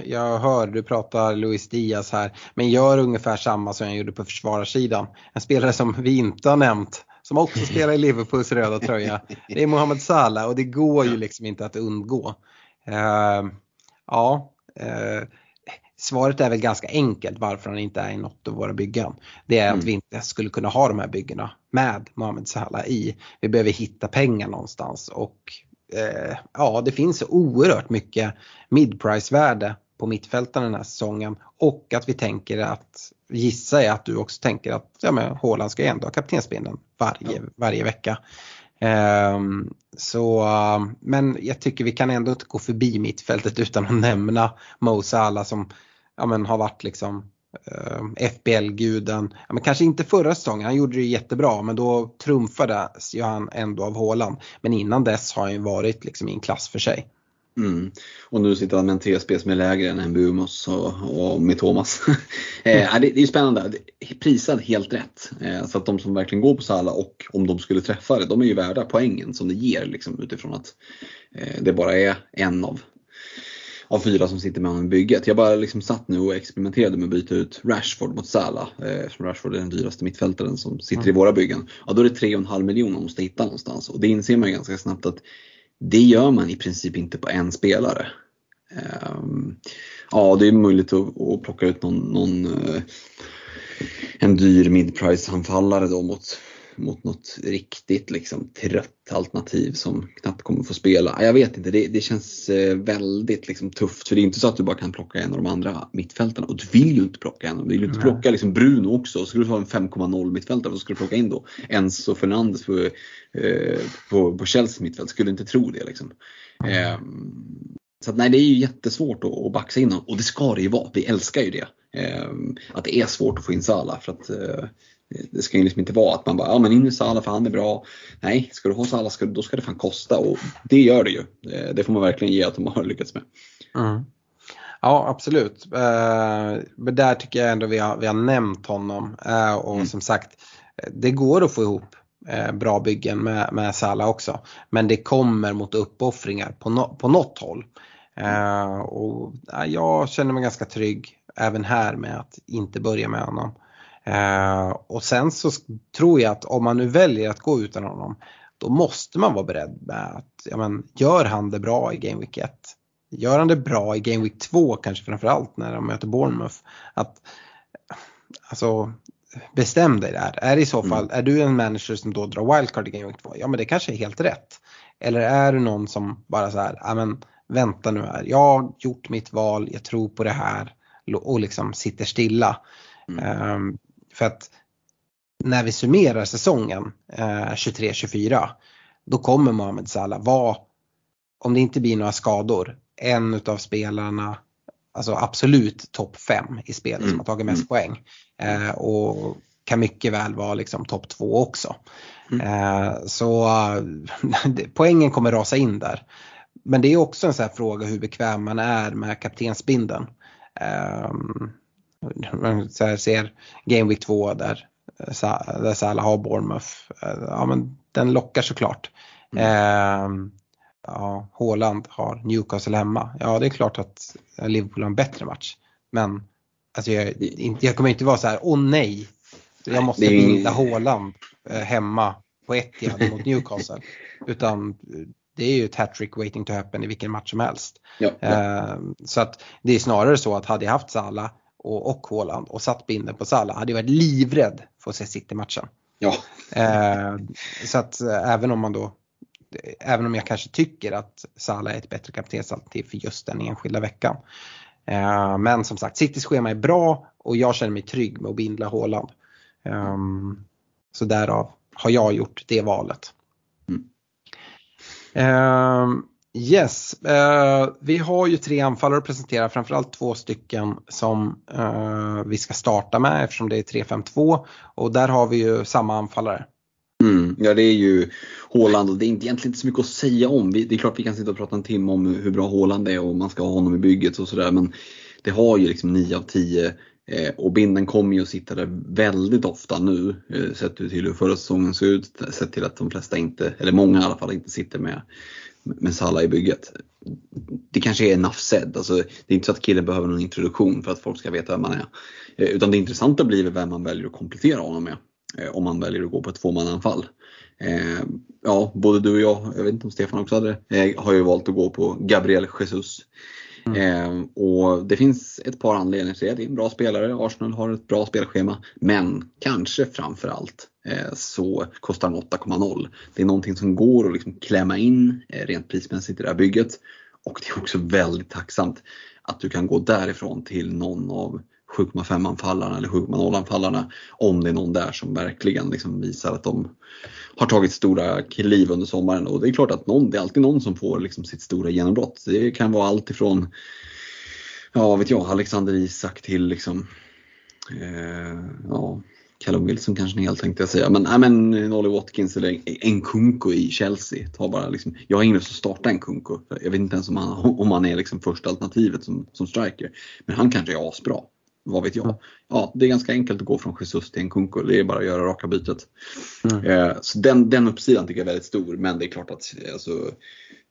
jag hör du pratar Luis Diaz här, men gör ungefär samma som jag gjorde på försvararsidan. En spelare som vi inte har nämnt som också <laughs> spelar i Liverpools röda tröja. Det är Mohamed Salah och det går ju liksom inte att undgå. Uh, ja, uh, svaret är väl ganska enkelt varför han inte är i något av våra byggen. Det är mm. att vi inte skulle kunna ha de här byggena med Mohamed Salah i. Vi behöver hitta pengar någonstans och uh, ja, det finns oerhört mycket midprice-värde på mittfälten den här säsongen och att vi tänker att, gissar jag att du också tänker att ja, men Håland ska ändå ha kaptensbindeln varje, ja. varje vecka. Um, så, men jag tycker vi kan ändå inte gå förbi mittfältet utan att nämna Mo Salah som ja, men har varit liksom ehm, FBL-guden. Ja, men kanske inte förra säsongen, han gjorde det jättebra men då trumfades ju han ändå av Håland. Men innan dess har han ju varit liksom i en klass för sig. Mm. Och nu sitter han med en TSB som är lägre än Mbumos och, och med Thomas. <laughs> eh, det, det är spännande. Prisad helt rätt. Eh, så att de som verkligen går på Sala och om de skulle träffa det, de är ju värda poängen som det ger liksom, utifrån att eh, det bara är en av, av fyra som sitter med honom i bygget. Jag bara liksom satt nu och experimenterade med att byta ut Rashford mot Salah. Eh, eftersom Rashford är den dyraste mittfältaren som sitter mm. i våra byggen. Ja, då är det 3,5 miljoner man måste hitta någonstans. Och det inser man ju ganska snabbt att det gör man i princip inte på en spelare. Ehm, ja, det är möjligt att, plocka ut någon, någon eh, en dyr midprice-anfallare då mot mot något riktigt liksom, trött alternativ som knappt kommer få spela. Jag vet inte, det, det känns eh, väldigt liksom, tufft för det är inte så att du bara kan plocka en av de andra mittfältarna och du vill ju inte plocka en. Du vill ju inte plocka liksom, Bruno också. Skulle du ha en 5,0 mittfältare så skulle du plocka in då Enzo Fernandes på, eh, på, på Chelsea mittfält. Skulle inte tro det liksom. Eh, så att, nej, det är ju jättesvårt att, att baxa in och det ska det ju vara. Vi älskar ju det. Eh, att det är svårt att få in Salah för att eh, det ska ju liksom inte vara att man bara, ja men in med Salah för han är bra. Nej, ska du ha Salah ska, då ska det fan kosta och det gör det ju. Det får man verkligen ge att de har <laughs> lyckats med. Mm. Ja absolut. Eh, men där tycker jag ändå vi har, vi har nämnt honom eh, och mm. som sagt det går att få ihop eh, bra byggen med, med Salah också. Men det kommer mot uppoffringar på, no, på något håll. och jag känner mig ganska trygg även här med att inte börja med honom. Eh, och sen så tror jag att om man nu väljer att gå utan honom då måste man vara beredd med att, ja men gör han det bra i Game Week 1? Gör han det bra i Game Week 2 kanske framförallt när de möter Bournemouth? Att, alltså bestäm dig där. Är i så fall, mm. är du en manager som då drar wildcard i Game Week 2? Ja men det kanske är helt rätt. Eller är du någon som bara så här, ja men vänta nu här, jag har gjort mitt val, jag tror på det här och liksom sitter stilla. Mm. Um, för att när vi summerar säsongen eh, 23-24 då kommer Mohamed Salah vara, om det inte blir några skador, en utav spelarna alltså absolut topp 5 i spelet Mm. som har tagit mest poäng. Eh, och kan mycket väl vara liksom topp 2 också. Mm. Eh, så <laughs> poängen kommer rasa in där. Men det är också en sån här fråga hur bekväm man är med kaptensbindeln. Um, här ser Game Week 2 där, eh, där Salah har Bournemouth. Eh, ja, men den lockar såklart. Ehm, ja, Haaland har Newcastle hemma. Ja, det är klart att Liverpool har en bättre match. Men alltså, jag, jag kommer inte vara så här, åh nej, jag måste det binda Haaland eh, hemma på Etihad mot Newcastle. <laughs> Utan det är ju ett hattrick waiting to happen i vilken match som helst. Ja, ja. Eh, Så att det är snarare så att hade jag haft Salah och, och Haaland och satt binden på Salah hade jag varit livrädd för att se City-matchen. ja. Eh, Så att eh, även om man då Även om jag kanske tycker att Salah är ett bättre kaptensalternativ för just den enskilda veckan. Eh, Men som sagt, Citys schema är bra och jag känner mig trygg med att bindla Haaland. Ehm, Så därav har jag gjort det valet. Mm. Yes, eh, vi har ju tre anfallare att presentera, framförallt två stycken som eh, vi ska starta med eftersom det är 3-5-2 och där har vi ju samma anfallare. Mm, ja det är ju Haaland och det är egentligen inte så mycket att säga om. Vi, det är klart vi kan sitta och prata en timme om hur bra Haaland är och man ska ha honom i bygget och sådär men det har ju liksom 9 av 10 eh, och binden kommer ju att sitta där väldigt ofta nu eh, sett till hur förra säsongen såg ut. Sett till att de flesta inte, eller många i alla fall inte sitter med, med Salah i bygget. Det kanske är enough said. Alltså, det är inte så att killen behöver någon introduktion för att folk ska veta vem man är. Eh, utan det intressanta blir väl vem man väljer att komplettera honom med. Eh, om man väljer att gå på ett tvåmannaanfall. Eh, ja, både du och jag, jag vet inte om Stefan också hade det, har ju valt att gå på Gabriel Jesus. Eh, och det finns ett par anledningar till det. Det är en bra spelare, Arsenal har ett bra spelschema. Men kanske framförallt eh, så kostar den 8,0. Det är någonting som går att liksom klämma in eh, rent prismässigt i det här bygget. Och det är också väldigt tacksamt att du kan gå därifrån till någon av 7,5 anfallarna eller 7,0 anfallarna om det är någon där som verkligen liksom visar att de har tagit stora kliv under sommaren. Och det är klart att någon, det är alltid någon som får liksom sitt stora genombrott. Det kan vara allt ifrån ja, vad vet jag, Alexander Isak till liksom eh, ja, Callum Wilson kanske helt tänkte jag säga. Men, nej, men Nolly Watkins eller Nkunku i Chelsea. Ta bara liksom, jag har ingen lust att starta Nkunku. Jag vet inte ens om han, om han är liksom första alternativet som, som striker. Men han kanske är asbra. Vad vet jag. Ja, det är ganska enkelt att gå från Jesus till en Kunko. Det är bara att göra raka bytet. Eh, så den, den uppsidan tycker jag är väldigt stor. Men det är klart att alltså,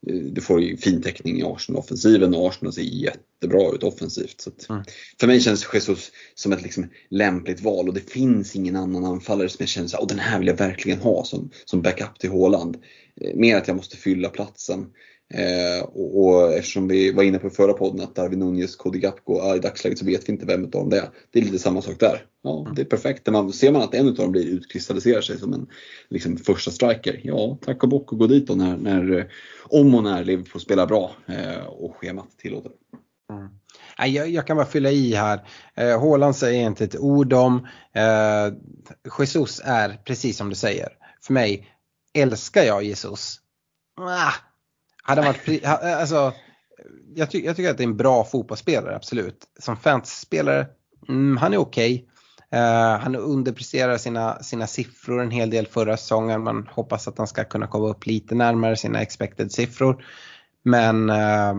eh, du får ju fin täckning i Arsenal-offensiven och Arsenal ser jättebra ut offensivt. Så att, För mig känns Jesus som ett liksom lämpligt val och det finns ingen annan anfallare som jag känner så och den här vill jag verkligen ha som, som backup till Haaland. Eh, mer att jag måste fylla platsen. Eh, och, och eftersom vi var inne på förra podden att Darwin Nunez, Cody Gakpo, ja, i dagsläget så vet vi inte vem av dem det är. Det är lite samma sak där. Ja, det är perfekt. Man, ser man att en av dem blir utkristalliserar sig som en liksom, första striker, ja tack och bock och gå dit då när, när, eh, om och när Liverpool spelar bra eh, och schemat tillåter. Nej, Jag, jag kan bara fylla i här. Eh, Haaland säger inte ett ord om. Eh, Jesus är precis som du säger. För mig älskar jag Jesus. Ah, hade han varit, pri- eh, alltså, jag, ty- jag tycker att det är en bra fotbollsspelare, absolut. Som fantasyspelare, mm, han är okej. Eh, han underpresterar sina, sina siffror en hel del förra säsongen. Man hoppas att han ska kunna komma upp lite närmare sina expected siffror. Men uh,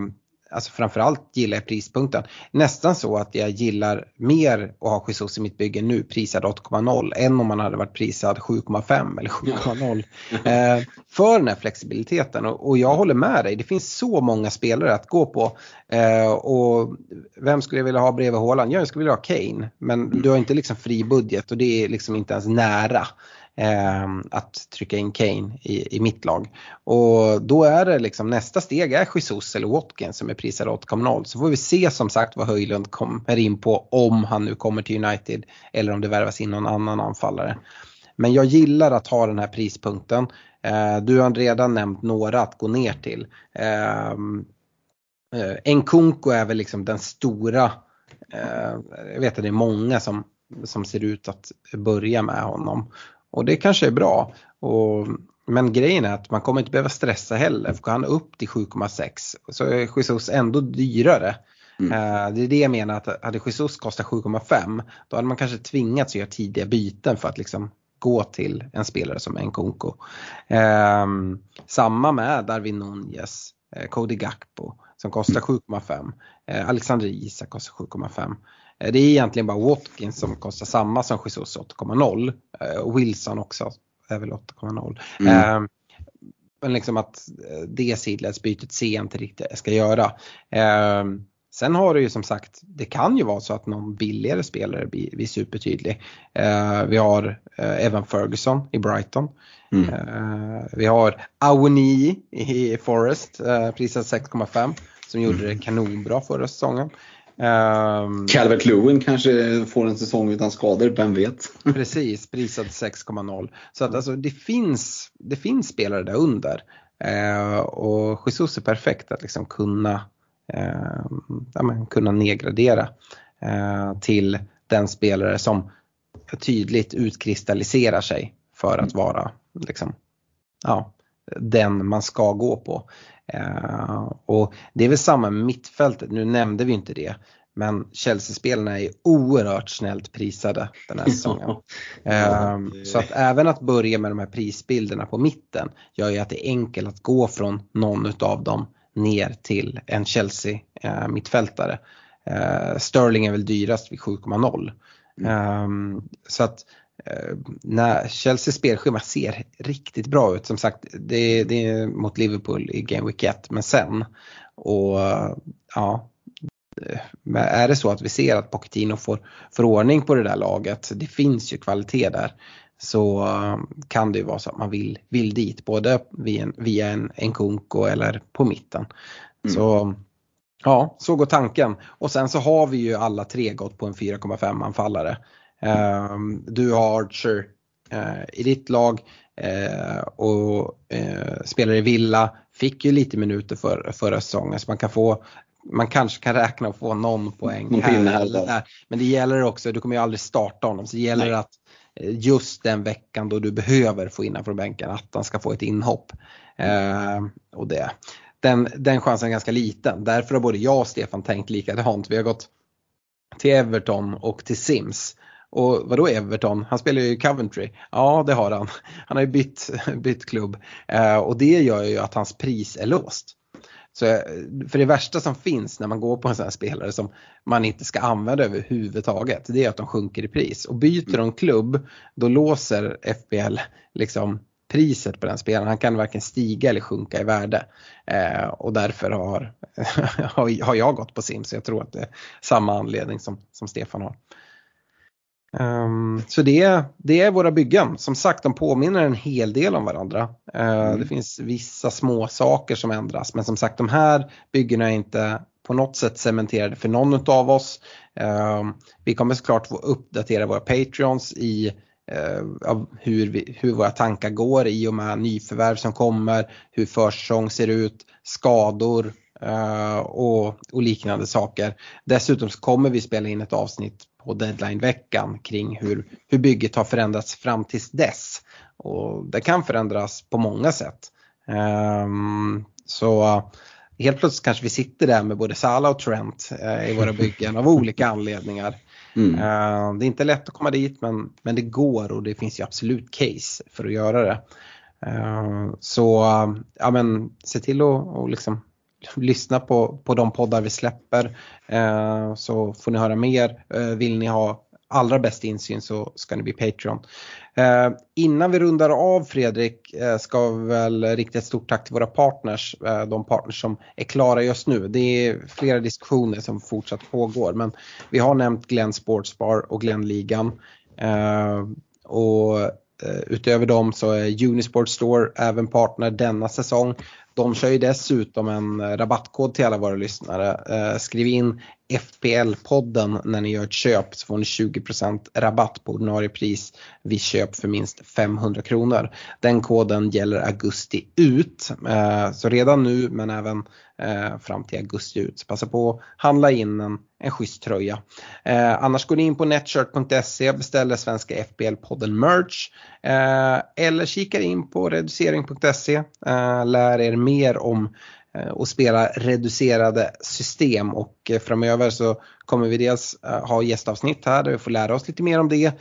alltså framförallt gillar jag prispunkten. Nästan så att jag gillar mer att ha Jesus i mitt bygge nu prisad 8,0 än om man hade varit prisad 7,5 eller 7,0. Eh, för den här flexibiliteten och, och jag håller med dig. Det finns så många spelare att gå på. Eh, och vem skulle jag vilja ha bredvid Haaland? Ja, jag skulle vilja ha Kane. Men du har inte liksom fri budget och det är liksom inte ens nära eh, att trycka in Kane i, i mitt lag. Och då är det liksom nästa steg är Jesus eller Watkins som är prisade 8,0. Så får vi se som sagt vad Höjlund kommer in på om han nu kommer till United eller om det värvas in någon annan anfallare. Men jag gillar att ha den här prispunkten. Eh, du har redan nämnt några att gå ner till. Ehm, eh, Nkunku är väl liksom den stora, eh, jag vet att det är många som, som ser ut att börja med honom. Och det kanske är bra. Och, men grejen är att man kommer inte behöva stressa heller. För går han upp till 7,6 så är Jesus ändå dyrare. Mm. Uh, det är det jag menar att hade Jesus kostat 7,5 då hade man kanske tvingats göra tidiga byten för att liksom gå till en spelare som Nkunku. Um, samma med Darwin Nunez, uh, Cody Gakpo som kostar 7,5. Uh, Alexander Isak kostar 7,5. Det är egentligen bara Watkins som kostar samma som Jesus 8,0. Och Wilson också är väl 8,0. Mm. Ehm, men liksom att det sidledsbytet ser jag inte riktigt jag ska göra. Ehm, sen har du ju som sagt, det kan ju vara så att någon billigare spelare blir, blir supertydlig. Ehm, vi har eh, Evan Ferguson i Brighton. Mm. Vi har Awoni i Forest, eh, prisad 6,5 som gjorde det kanonbra förra säsongen. Um, Calvert Lewin kanske får en säsong utan skador, vem vet? <laughs> precis, prisad 6,0. Så att alltså, det, finns, det finns spelare där under. Uh, och Jesus är perfekt att liksom kunna, uh, ja, men, kunna nedgradera uh, till den spelare som tydligt utkristalliserar sig för att vara liksom, ja, den man ska gå på. Uh, och det är väl samma med mittfältet, nu nämnde vi inte det. Men Chelsea-spelarna är oerhört snällt prisade den här <laughs> säsongen. uh, så att även att börja med de här prisbilderna på mitten gör ju att det är enkelt att gå från någon av dem ner till en Chelsea-mittfältare. Uh, Sterling är väl dyrast vid 7,0. Mm. Um, så att Eh, när Chelseas spelschema ser riktigt bra ut. Som sagt, det, det är mot Liverpool i Game Week 1 men sen. Och ja, är det så att vi ser att Pochettino får, får ordning på det där laget, det finns ju kvalitet där, så kan det ju vara så att man vill, vill dit både via en, via en, en Kunko eller på mitten. Mm. Så ja, så går tanken. Och sen så har vi ju alla tre gått på en 4,5 anfallare. Ehm, du har Archer eh, i ditt lag eh, och eh, spelar i Villa. Fick ju lite minuter för, förra säsongen så man kan få man kanske kan räkna och få någon poäng här, eller där. Men det gäller också, du kommer ju aldrig starta honom, så det gäller Nej. att just den veckan då du behöver få in från bänken att han ska få ett inhopp. Eh, och det, den, den chansen är ganska liten. Därför har både jag och Stefan tänkt likadant. Vi har gått till Everton och till Sims. Och vadå Everton? Han spelar ju i Coventry. Ja, det har han. Han har ju bytt, <laughs> bytt klubb. Eh, och det gör ju att hans pris är låst. Så, för det värsta som finns när man går på en sån här spelare som man inte ska använda överhuvudtaget, det är att de sjunker i pris. Och byter de klubb, då låser FBL liksom priset på den spelaren. Han kan varken stiga eller sjunka i värde. Eh, och därför har, <laughs> har jag gått på Sims. Jag tror att det är samma anledning som, som Stefan har. Um, så det, det är våra byggen. Som sagt, de påminner en hel del om varandra. Uh, mm. Det finns vissa små saker som ändras, men som sagt de här byggena är inte på något sätt cementerade för någon av oss. Uh, vi kommer såklart få uppdatera våra Patreons i uh, hur, vi, hur våra tankar går i och med nyförvärv som kommer, hur försäsong ser ut, skador, Uh, och, och, liknande saker. Dessutom så kommer vi spela in ett avsnitt på deadline-veckan kring hur, hur bygget har förändrats fram tills dess. Och det kan förändras på många sätt. Um, så helt plötsligt kanske vi sitter där med både Salah och Trent uh, i våra byggen av olika anledningar. Mm. Uh, det är inte lätt att komma dit men, men det går och det finns ju absolut case för att göra det. Uh, så ja men se till att liksom lyssna på, på de poddar vi släpper eh, så får ni höra mer. Eh, vill ni ha allra bäst insyn så ska ni bli Patreon. Eh, innan vi rundar av Fredrik eh, ska vi väl rikta ett stort tack till våra partners, eh, de partners som är klara just nu. Det är flera diskussioner som fortsatt pågår men vi har nämnt Glenn Sportsbar och Glennligan. Eh, och eh, Utöver dem så är Unisport Store även partner denna säsong. De kör ju dessutom en eh, rabattkod till alla våra lyssnare. Eh, skriv in FPL-podden när ni gör ett köp så får ni 20% rabatt på ordinarie pris vid köp för minst 500 kronor. Den koden gäller augusti ut. Eh, så redan nu men även eh, fram till augusti ut. Så passa på att handla in en, en schysst tröja. Eh, annars går ni in på netshirt.se, och beställer svenska FBL-podden merch eh, eller kikar in på reducering.se, eh, lär er mer om eh, och spela reducerade system och eh, framöver så kommer vi dels eh, ha gästavsnitt här där vi får lära oss lite mer om det.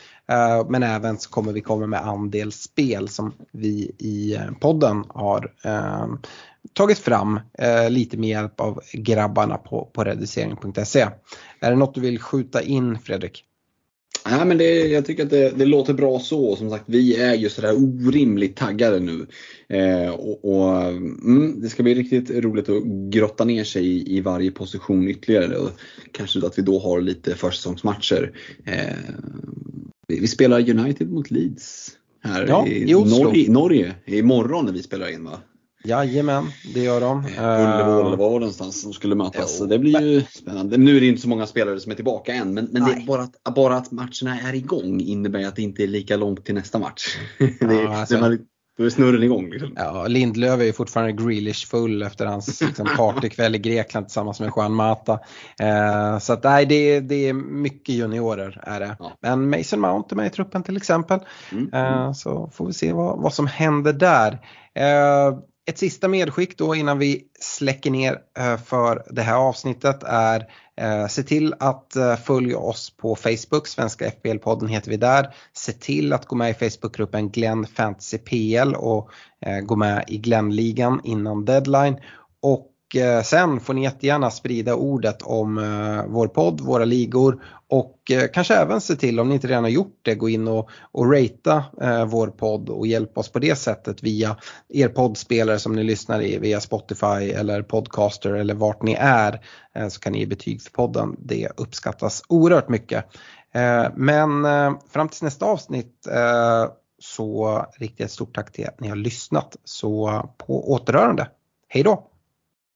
Men även så kommer vi komma med andelsspel som vi i podden har tagit fram lite med hjälp av grabbarna på, på reducering.se. Är det något du vill skjuta in Fredrik? Nej, men det, jag tycker att det, det, låter bra så. Som sagt, vi är ju sådär orimligt taggade nu. Eh, och, och mm, Det ska bli riktigt roligt att grotta ner sig i, i varje position ytterligare. Och kanske att vi då har lite försäsongsmatcher. Eh, vi, vi, spelar United mot Leeds här ja, i, i Norge, Norge imorgon när vi spelar in va? Jajamän, det gör de. Eh, Ullevål eller var någonstans de skulle mötas. Jo, det blir ju spännande. Nu är det inte så många spelare som är tillbaka än men, men det är bara, att, bara att matcherna är igång innebär att det inte är lika långt till nästa match. <laughs> det, ja, alltså, det, då är snurren igång. Liksom. Ja, Lindlöf är ju fortfarande Grealish full efter hans liksom, partykväll i Grekland tillsammans med Juan Mata. Eh, så att nej, det, det är mycket juniorer är det. Ja. Men Mason Mount är med i truppen till exempel. Mm. Eh, så får vi se vad, vad som händer där. Eh, ett sista medskick då innan vi släcker ner eh, för det här avsnittet är eh, se till att eh, följa oss på Facebook, Svenska FBL-podden heter vi där. Se till att gå med i Facebookgruppen Glenn Fantasy PL och gå med i Glennligan innan deadline. Och Eh, sen får ni jättegärna sprida ordet om eh, vår podd, våra ligor och eh, kanske även se till om ni inte redan har gjort det, gå in och, och ratea vår podd och hjälpa oss på det sättet via er poddspelare som ni lyssnar i via Spotify eller Podcaster eller vart ni är så kan ni ge betyg för podden. Det uppskattas oerhört mycket. Men fram till nästa avsnitt så riktigt ett stort tack till att ni har lyssnat. Så på återhörande. Hej då!